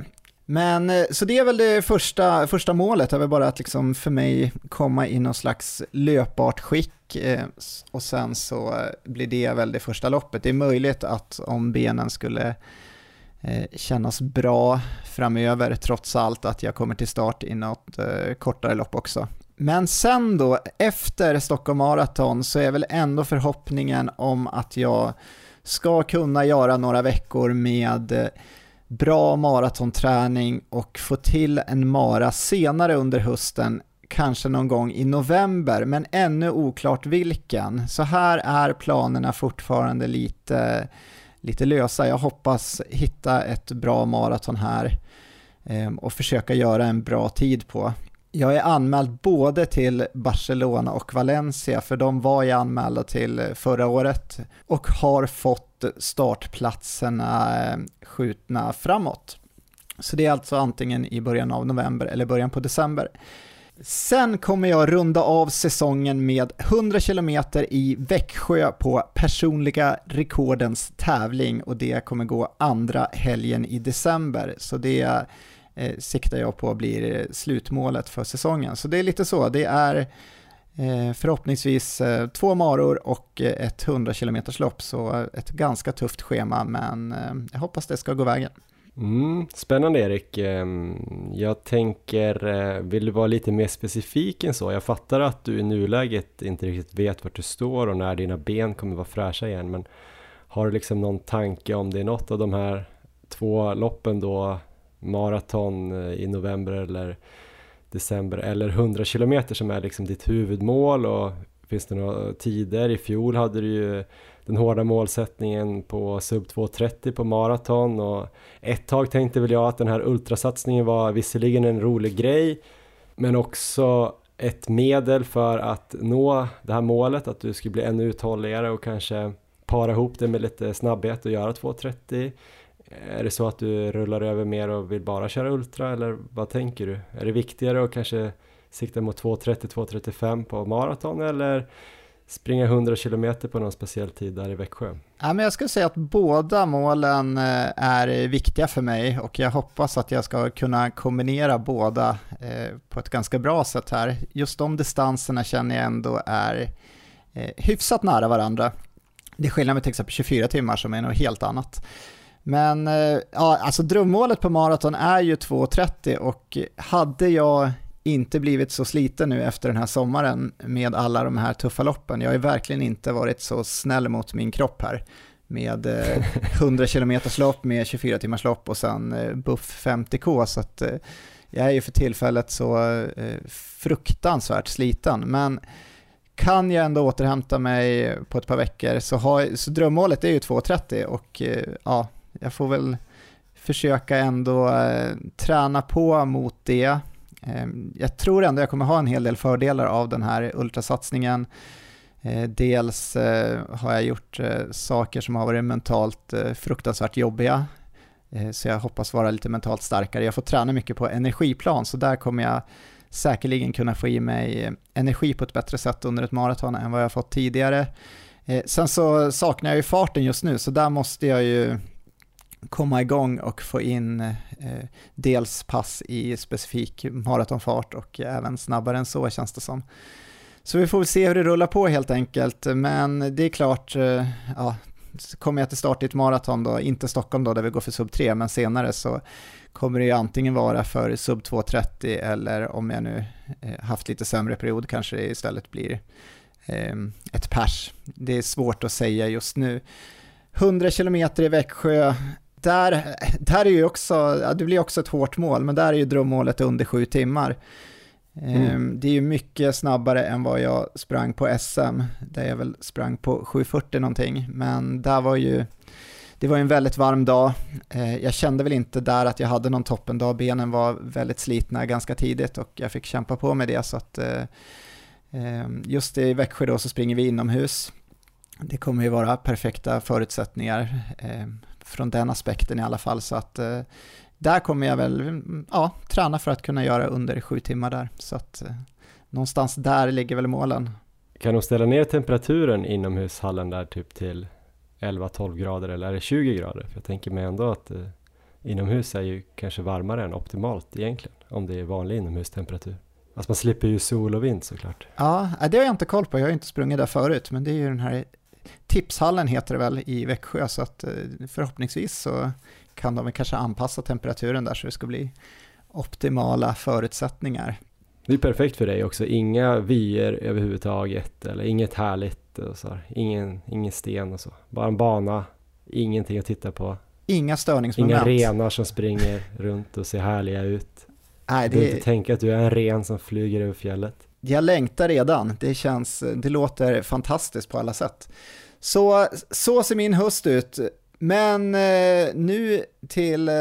Men så det är väl det första, första målet, är väl bara att liksom för mig komma i någon slags löpbart skick Eh, och sen så eh, blir det väl det första loppet. Det är möjligt att om benen skulle eh, kännas bra framöver, trots allt att jag kommer till start i något kortare lopp också. Men sen då, efter Stockholm Marathon, så är väl ändå förhoppningen om att jag ska kunna göra några veckor med bra maratonträning och få till en mara senare under hösten, kanske någon gång i november, men ännu oklart vilken. Så här är planerna fortfarande lite, lite lösa. Jag hoppas hitta ett bra maraton här ehm, och försöka göra en bra tid på. Jag är anmäld både till Barcelona och Valencia, för de var jag anmälda till förra året och har fått startplatserna ehm, skjutna framåt. Så det är alltså antingen i början av november eller början på december. Sen kommer jag runda av säsongen med 100 km i Växjö på personliga rekordens tävling och det kommer gå andra helgen i december. Så det eh, siktar jag på blir slutmålet för säsongen. Så det är lite så, det är eh, förhoppningsvis eh, två maror och ett 100 km lopp, så ett ganska tufft schema men eh, jag hoppas det ska gå vägen. Mm, spännande Erik. Ehm, jag tänker, eh, vill du vara lite mer specifik än så? Jag fattar att du i nuläget inte riktigt vet vart du står och när dina ben kommer vara fräscha igen, men har du liksom någon tanke om det är något av de här två loppen då, maraton eh, i november eller december eller 100 kilometer som är liksom ditt huvudmål och finns det några tider? I fjol hade du ju den hårda målsättningen på sub 2.30 på maraton och ett tag tänkte väl jag att den här ultrasatsningen var visserligen en rolig grej men också ett medel för att nå det här målet att du skulle bli ännu uthålligare och kanske para ihop det med lite snabbhet och göra 2.30 är det så att du rullar över mer och vill bara köra ultra eller vad tänker du? Är det viktigare att kanske sikta mot 2.30-2.35 på maraton eller springa 100 km på någon speciell tid där i Växjö? Ja, men jag skulle säga att båda målen eh, är viktiga för mig och jag hoppas att jag ska kunna kombinera båda eh, på ett ganska bra sätt här. Just de distanserna känner jag ändå är eh, hyfsat nära varandra. Det är skillnad med till exempel 24 timmar som är något helt annat. Men ja, alltså drömmålet på maraton är ju 2.30 och hade jag inte blivit så sliten nu efter den här sommaren med alla de här tuffa loppen. Jag har ju verkligen inte varit så snäll mot min kropp här med 100 km lopp med 24 timmars lopp och sen buff 50k så att jag är ju för tillfället så fruktansvärt sliten. Men kan jag ändå återhämta mig på ett par veckor så, har, så drömmålet är ju 2.30 och ja, jag får väl försöka ändå träna på mot det Ehm, jag tror ändå jag kommer ha en hel del fördelar av den här ultrasatsningen. Eh, dels eh, har jag gjort eh, saker som har varit mentalt fruktansvärt jobbiga, så jag hoppas vara lite mentalt starkare. Jag får träna mycket på energiplan, så där kommer jag säkerligen kunna få i mig energi på ett bättre sätt under ett maraton än vad jag fått tidigare. Sen så saknar jag ju farten just nu, så där måste jag ju komma igång och få in eh, dels pass i specifik maratonfart och även snabbare än så känns det som. Så vi får väl se hur det rullar på helt enkelt, men det är klart, eh, ja, kommer jag till start i ett maraton då, inte Stockholm då där vi går för sub 3, men senare så kommer det ju antingen vara för sub 2.30 eller om jag nu eh, haft lite sämre period kanske det istället blir eh, ett pers. Det är svårt att säga just nu. 100 km i Växjö där, där är ju också, ja, det blir också ett hårt mål, men där är ju drömmålet under sju timmar. Mm. Ehm, det är ju mycket snabbare än vad jag sprang på SM, där jag väl sprang på 7.40 någonting, men där var ju, det var ju en väldigt varm dag. Ehm, jag kände väl inte där att jag hade någon toppendag, benen var väldigt slitna ganska tidigt och jag fick kämpa på med det, så att eh, ehm, just i Växjö då så springer vi inomhus. Det kommer ju vara perfekta förutsättningar från den aspekten i alla fall. Så att eh, där kommer jag väl ja, träna för att kunna göra under sju timmar där. Så att eh, någonstans där ligger väl målen. Kan de ställa ner temperaturen inomhushallen där typ till 11-12 grader eller är det 20 grader? För jag tänker mig ändå att eh, inomhus är ju kanske varmare än optimalt egentligen om det är vanlig inomhustemperatur. Alltså man slipper ju sol och vind såklart. Ja, det har jag inte koll på. Jag har inte sprungit där förut, men det är ju den här Tipshallen heter det väl i Växjö, så att eh, förhoppningsvis så kan de kanske anpassa temperaturen där så det ska bli optimala förutsättningar. Det är perfekt för dig också, inga vyer överhuvudtaget eller inget härligt och så här. Ingen, ingen sten och så. Bara en bana, ingenting att titta på. Inga störningsmoment. Inga renar som springer runt och ser härliga ut. Nej, det... Du inte tänka att du är en ren som flyger över fjället. Jag längtar redan, det känns, det låter fantastiskt på alla sätt. Så, så ser min höst ut. Men eh, nu till eh,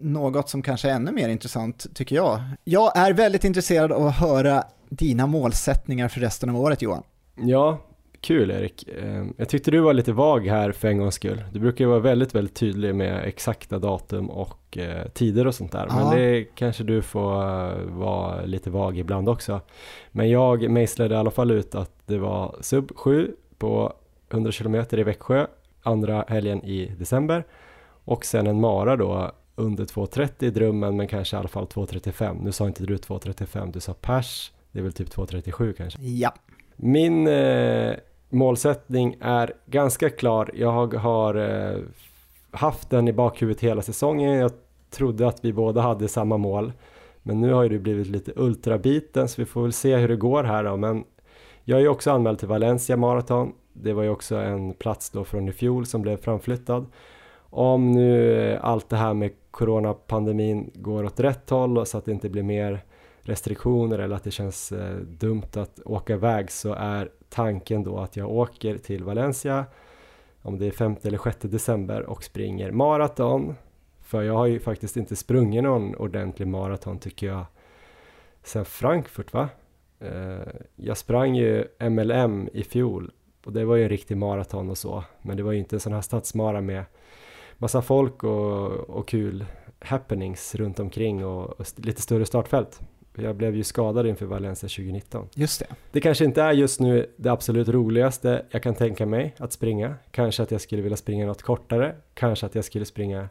något som kanske är ännu mer intressant tycker jag. Jag är väldigt intresserad av att höra dina målsättningar för resten av året Johan. Ja, kul Erik. Eh, Jag tyckte du var lite vag här för en gångs skull. Du brukar ju vara väldigt, väldigt tydlig med exakta datum och eh, tider och sånt där. Ja. Men det kanske du får eh, vara lite vag ibland också. Men jag mejslade i alla fall ut att det var sub 7 på 100 km i Växjö andra helgen i december och sen en mara då under 2.30 i drömmen men kanske i alla fall 2.35. Nu sa inte du 2.35, du sa pers. Det är väl typ 2.37 kanske. Ja, Min eh, målsättning är ganska klar. Jag har eh, haft den i bakhuvudet hela säsongen. Jag trodde att vi båda hade samma mål. Men nu har ju det blivit lite ultrabiten så vi får väl se hur det går här då. Men jag är ju också anmäld till Valencia Marathon. Det var ju också en plats då från i fjol som blev framflyttad. Om nu eh, allt det här med coronapandemin går åt rätt håll och så att det inte blir mer restriktioner eller att det känns eh, dumt att åka iväg så är tanken då att jag åker till Valencia om det är 5 eller 6 december och springer maraton. För jag har ju faktiskt inte sprungit någon ordentlig maraton tycker jag sen Frankfurt va? Eh, jag sprang ju MLM i fjol och det var ju en riktig maraton och så men det var ju inte en sån här stadsmara med massa folk och, och kul happenings runt omkring och, och lite större startfält. Jag blev ju skadad inför Valencia 2019. just det. Det kanske inte är just nu det absolut roligaste jag kan tänka mig att springa. Kanske att jag skulle vilja springa något kortare. Kanske att jag skulle springa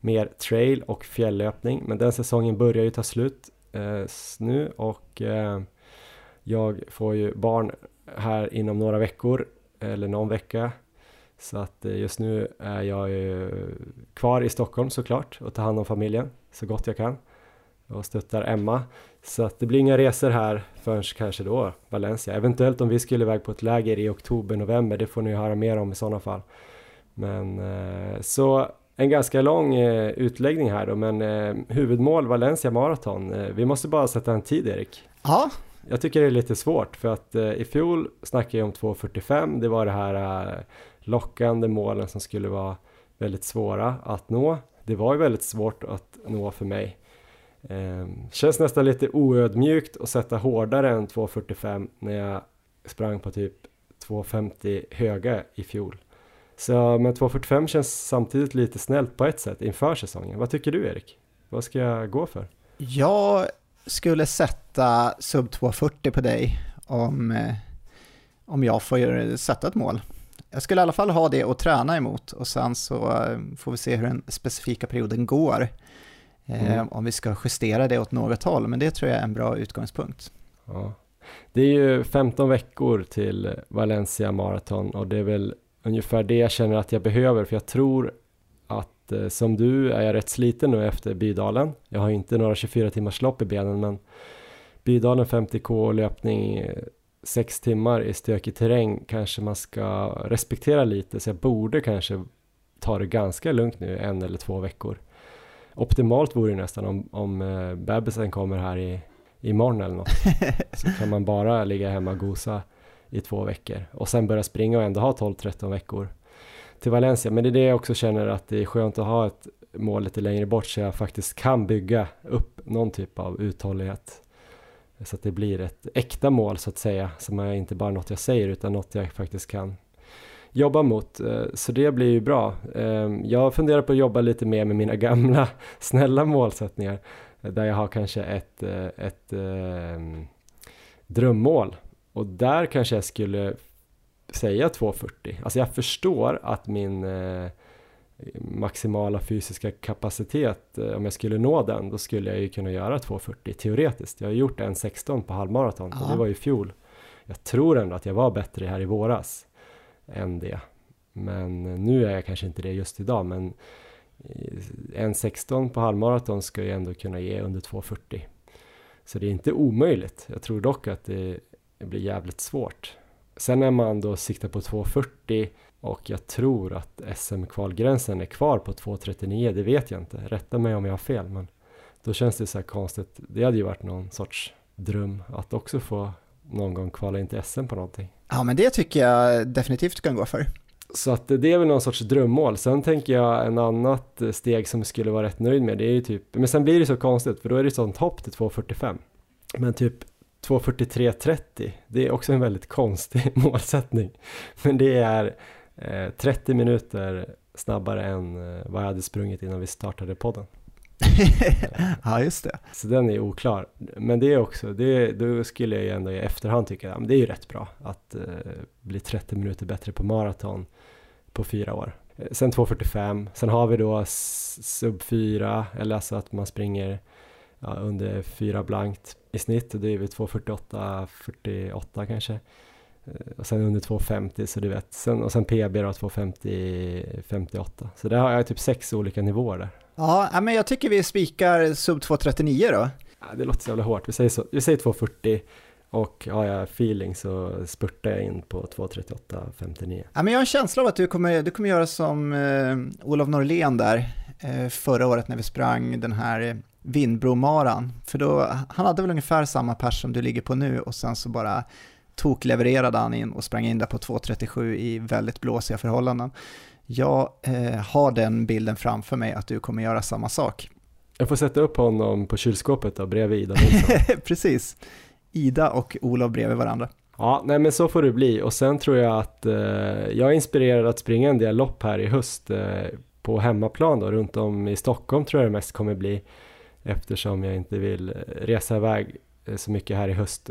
mer trail och fjällöpning. Men den säsongen börjar ju ta slut eh, nu och eh, jag får ju barn här inom några veckor eller någon vecka. Så att eh, just nu är jag ju kvar i Stockholm såklart och tar hand om familjen så gott jag kan och stöttar Emma. Så att det blir inga resor här förrän kanske då Valencia. Eventuellt om vi skulle iväg på ett läger i oktober, november, det får ni höra mer om i sådana fall. Men eh, så en ganska lång eh, utläggning här då, men eh, huvudmål Valencia Marathon. Vi måste bara sätta en tid Erik. Ja, Jag tycker det är lite svårt för att i fjol snackade jag om 2.45. Det var det här lockande målen som skulle vara väldigt svåra att nå. Det var ju väldigt svårt att nå för mig. Eh, känns nästan lite oödmjukt att sätta hårdare än 2.45 när jag sprang på typ 2.50 höga i fjol. Så men 2.45 känns samtidigt lite snällt på ett sätt inför säsongen. Vad tycker du Erik? Vad ska jag gå för? jag skulle sätta sub 240 på dig om, eh, om jag får sätta ett mål. Jag skulle i alla fall ha det att träna emot och sen så eh, får vi se hur den specifika perioden går. Eh, Mm. Om vi ska justera det åt något håll, men det tror jag är en bra utgångspunkt. Ja. Det är ju 15 veckor till Valencia Marathon och det är väl ungefär det jag känner att jag behöver för jag tror att eh, som du är jag rätt sliten nu efter Bydalen. Jag har inte några 24 timmars lopp i benen men Bydalen 50k löpning 6 timmar i stökig terräng kanske man ska respektera lite så jag borde kanske ta det ganska lugnt nu en eller två veckor. Optimalt vore det nästan om, om eh, bebisen kommer här i imorgon eller något så kan man bara ligga hemma och gosa i två veckor och sen börja springa och ändå ha 12-13 veckor till Valencia. Men det är det jag också känner att det är skönt att ha ett mål lite längre bort så jag faktiskt kan bygga upp någon typ av uthållighet. Så att det blir ett äkta mål så att säga, som är inte bara något jag säger utan något jag faktiskt kan jobba mot. Eh, Så det blir ju bra. Eh, Jag funderar på att jobba lite mer med mina gamla snälla målsättningar där jag har kanske ett, eh, ett eh, drömmål och där kanske jag skulle säga 2.40. Alltså jag förstår att min eh, maximala fysiska kapacitet, eh, om jag skulle nå den, då skulle jag ju kunna göra 2.40 teoretiskt. Jag har gjort en 16 på halvmaraton och det var ju i fjol. Jag tror ändå att jag var bättre här i våras än det. Men eh, nu är jag kanske inte det just idag, men eh, en 16 på halvmaraton ska ju ändå kunna ge under 2.40. Så det är inte omöjligt. Jag tror dock att det, det blir jävligt svårt. Sen när man då siktar på 2.40 och jag tror att SM-kvalgränsen är kvar på 2.39, det vet jag inte. Rätta mig om jag har fel, men då känns det så här konstigt. Det hade ju varit någon sorts dröm att också få någon gång kvala in till SM på någonting. Ja, men det tycker jag definitivt kan gå för. Så att det är väl någon sorts drömmål. Sen tänker jag en annat steg som jag skulle vara rätt nöjd med, det är ju typ, men sen blir det så konstigt för då är det sånt hopp till 2.45. Men typ 2.43.30, det är också en väldigt konstig målsättning. Men det är eh, 30 minuter snabbare än eh, vad jag hade sprungit innan vi startade podden. ja, just det. Så den är oklar. Men det är också, det, då skulle jag ju ändå i efterhand tycka, ja, men det är ju rätt bra att eh, bli 30 minuter bättre på maraton på fyra år. Eh, sen 2.45, sen har vi då sub 4, eller alltså att man springer ja, under 4 blankt i snitt och det är väl 2.48, 48 kanske. Eh, och sen under 2.50 så du vet, sen, och sen PB då 2.50, 58. Så där har jag typ sex olika nivåer där. Ja, men jag tycker vi spikar sub 2.39 då. Ja, det låter så jävla hårt, vi säger, så, vi säger 2.40 och har jag feeling så spurtar jag in på 2.38.59. Ja, men jag har en känsla av att du kommer, du kommer göra som eh, Olof Norlén där eh, förra året när vi sprang den här Vindbromaran. För då, han hade väl ungefär samma pers som du ligger på nu och sen så bara toklevererade han in och sprang in där på 2.37 i väldigt blåsiga förhållanden. Jag eh, har den bilden framför mig att du kommer göra samma sak. Jag får sätta upp honom på kylskåpet då, bredvid Ida. Precis. Ida och Olof bredvid varandra. Ja, nej men så får det bli och sen tror jag att eh, jag är inspirerad att springa en del lopp här i höst eh, på hemmaplan då, runt om i Stockholm tror jag det mest kommer bli eftersom jag inte vill resa iväg eh, så mycket här i höst.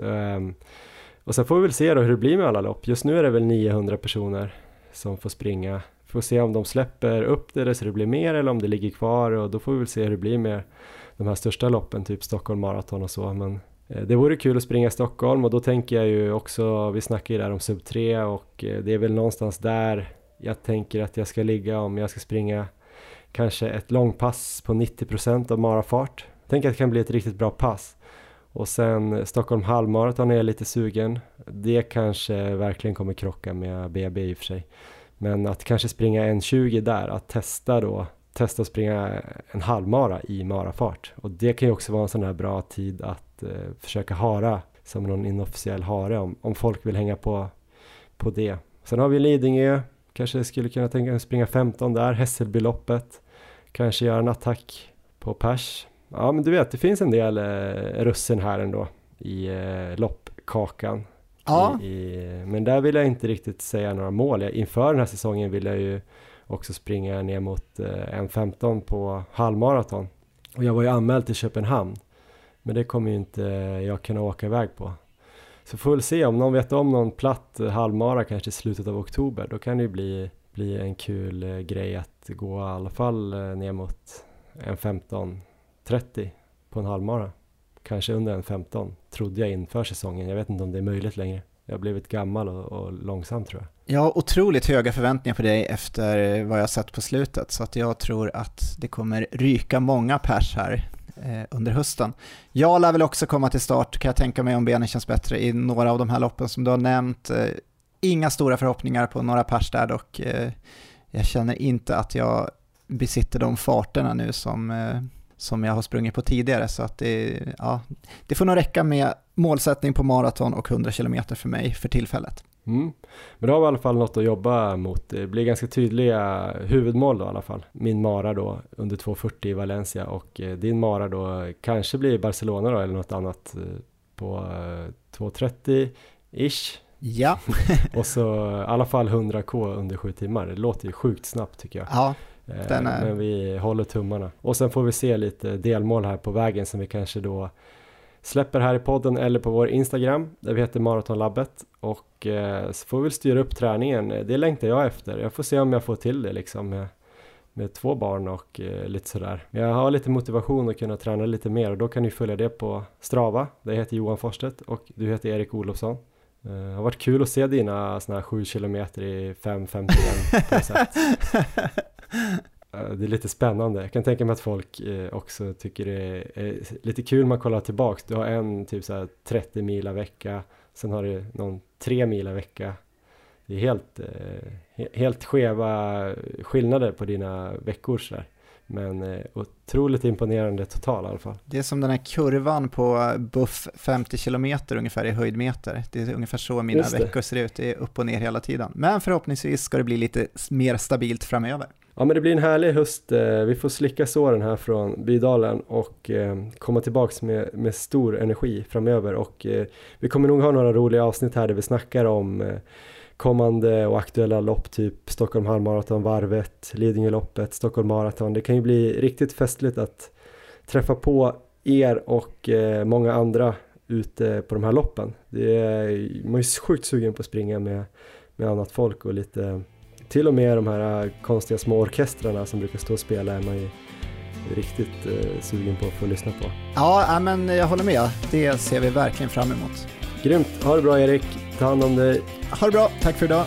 Och sen får vi väl se då hur det blir med alla lopp. Just nu är det väl 900 personer som får springa. Får se om de släpper upp det så det blir mer eller om det ligger kvar och då får vi väl se hur det blir med de här största loppen, typ Stockholm Marathon och så. Men eh, det vore kul att springa i Stockholm och då tänker jag ju också, vi snackar ju där om sub 3 och eh, det är väl någonstans där jag tänker att jag ska ligga om jag ska springa kanske ett långpass på 90% av marafart. Tänk att det kan bli ett riktigt bra pass. Och sen Stockholm halvmaraton är jag lite sugen. Det kanske verkligen kommer krocka med BB i och för sig. Men att kanske springa en 20 där, att testa då, testa att springa en halvmara i marafart. Och det kan ju också vara en sån här bra tid att eh, försöka hara som någon inofficiell hare om, om folk vill hänga på, på det. Sen har vi Lidingö, kanske skulle kunna tänka mig springa 15 där, Hässelbyloppet. Kanske göra en attack på pers. Ja men du vet, det finns en del eh, russin här ändå i eh, loppkakan. Ja. I, i, men där vill jag inte riktigt säga några mål. Jag, inför den här säsongen vill jag ju också springa ner mot eh, 1.15 på halvmaraton. Och jag var ju anmäld till Köpenhamn. Men det kommer ju inte jag kunna åka iväg på. Så får vi se om någon vet om någon platt halvmara kanske i slutet av oktober. Då kan det ju bli, bli en kul eh, grej att gå i alla fall eh, ner mot en 30 på en halvmara. Kanske under en 15 trodde jag inför säsongen. Jag vet inte om det är möjligt längre. Jag har blivit gammal och, och långsam tror jag. Jag har otroligt höga förväntningar på dig efter vad jag sett på slutet så att jag tror att det kommer ryka många pers här eh, under hösten. Jag lär väl också komma till start kan jag tänka mig om benen känns bättre i några av de här loppen som du har nämnt. Eh, inga stora förhoppningar på några pers där dock. Eh, jag känner inte att jag besitter de farterna nu som, eh, som jag har sprungit på tidigare så att det, ja, det får nog räcka med målsättning på maraton och 100 km för mig för tillfället. Mm. Men då har vi i alla fall något att jobba mot. Det blir ganska tydliga huvudmål då i alla fall. Min mara då under 2.40 i Valencia och eh, din mara då kanske blir Barcelona då eller något annat eh, på eh, 2.30-ish. Ja. och så i alla fall 100k under 7 timmar. Det låter ju sjukt snabbt tycker jag. Ja, Eh, Den är- Men vi håller tummarna. Och sen får vi se lite delmål här på vägen som vi kanske då släpper här i podden eller på vår Instagram där vi heter Maratonlabbet och eh, så får vi styra upp träningen. Det längtar jag efter. Jag får se om jag får till det liksom med, med två barn och eh, lite sådär. Jag har lite motivation att kunna träna lite mer och då kan ni följa det på Strava. Där jag heter Johan Forstedt och du heter Erik Olofsson. Eh, Det har varit kul att se dina sådana här 7 km i 5.51 på sätt. Eh, Det är lite spännande. Jag kan tänka mig att folk eh, också tycker det är, lite kul man kollar tillbaks. Du har en typ så här 30 mila vecka, sen har du någon 3 mila vecka. Det är helt, eh, he- helt skeva skillnader på dina veckor så där. Men otroligt imponerande total i alla fall. Det är som den här kurvan på buff 50 km ungefär i höjdmeter. Det är ungefär så mina veckor ser ut, det är upp och ner hela tiden. Men förhoppningsvis ska det bli lite mer stabilt framöver. Ja men det blir en härlig höst. Eh, vi får slicka såren här från Bydalen och eh, komma tillbaks med, med stor energi framöver och eh, vi kommer nog ha några roliga avsnitt här där vi snackar om kommande och aktuella lopp typ Stockholm halvmaraton, varvet, Lidingöloppet, Stockholm maraton. Det kan ju bli riktigt festligt att träffa på er och många andra ute på de här loppen. Det är, man är ju sjukt sugen på att springa med, med annat folk och lite till och med de här äh, konstiga små orkestrarna som brukar stå och spela är man ju riktigt eh, sugen på att få lyssna på. Ja, ja, men jag håller med. Det ser vi verkligen fram emot. Grymt, ha det bra Erik, ta hand om dig. Ha det bra, tack för idag.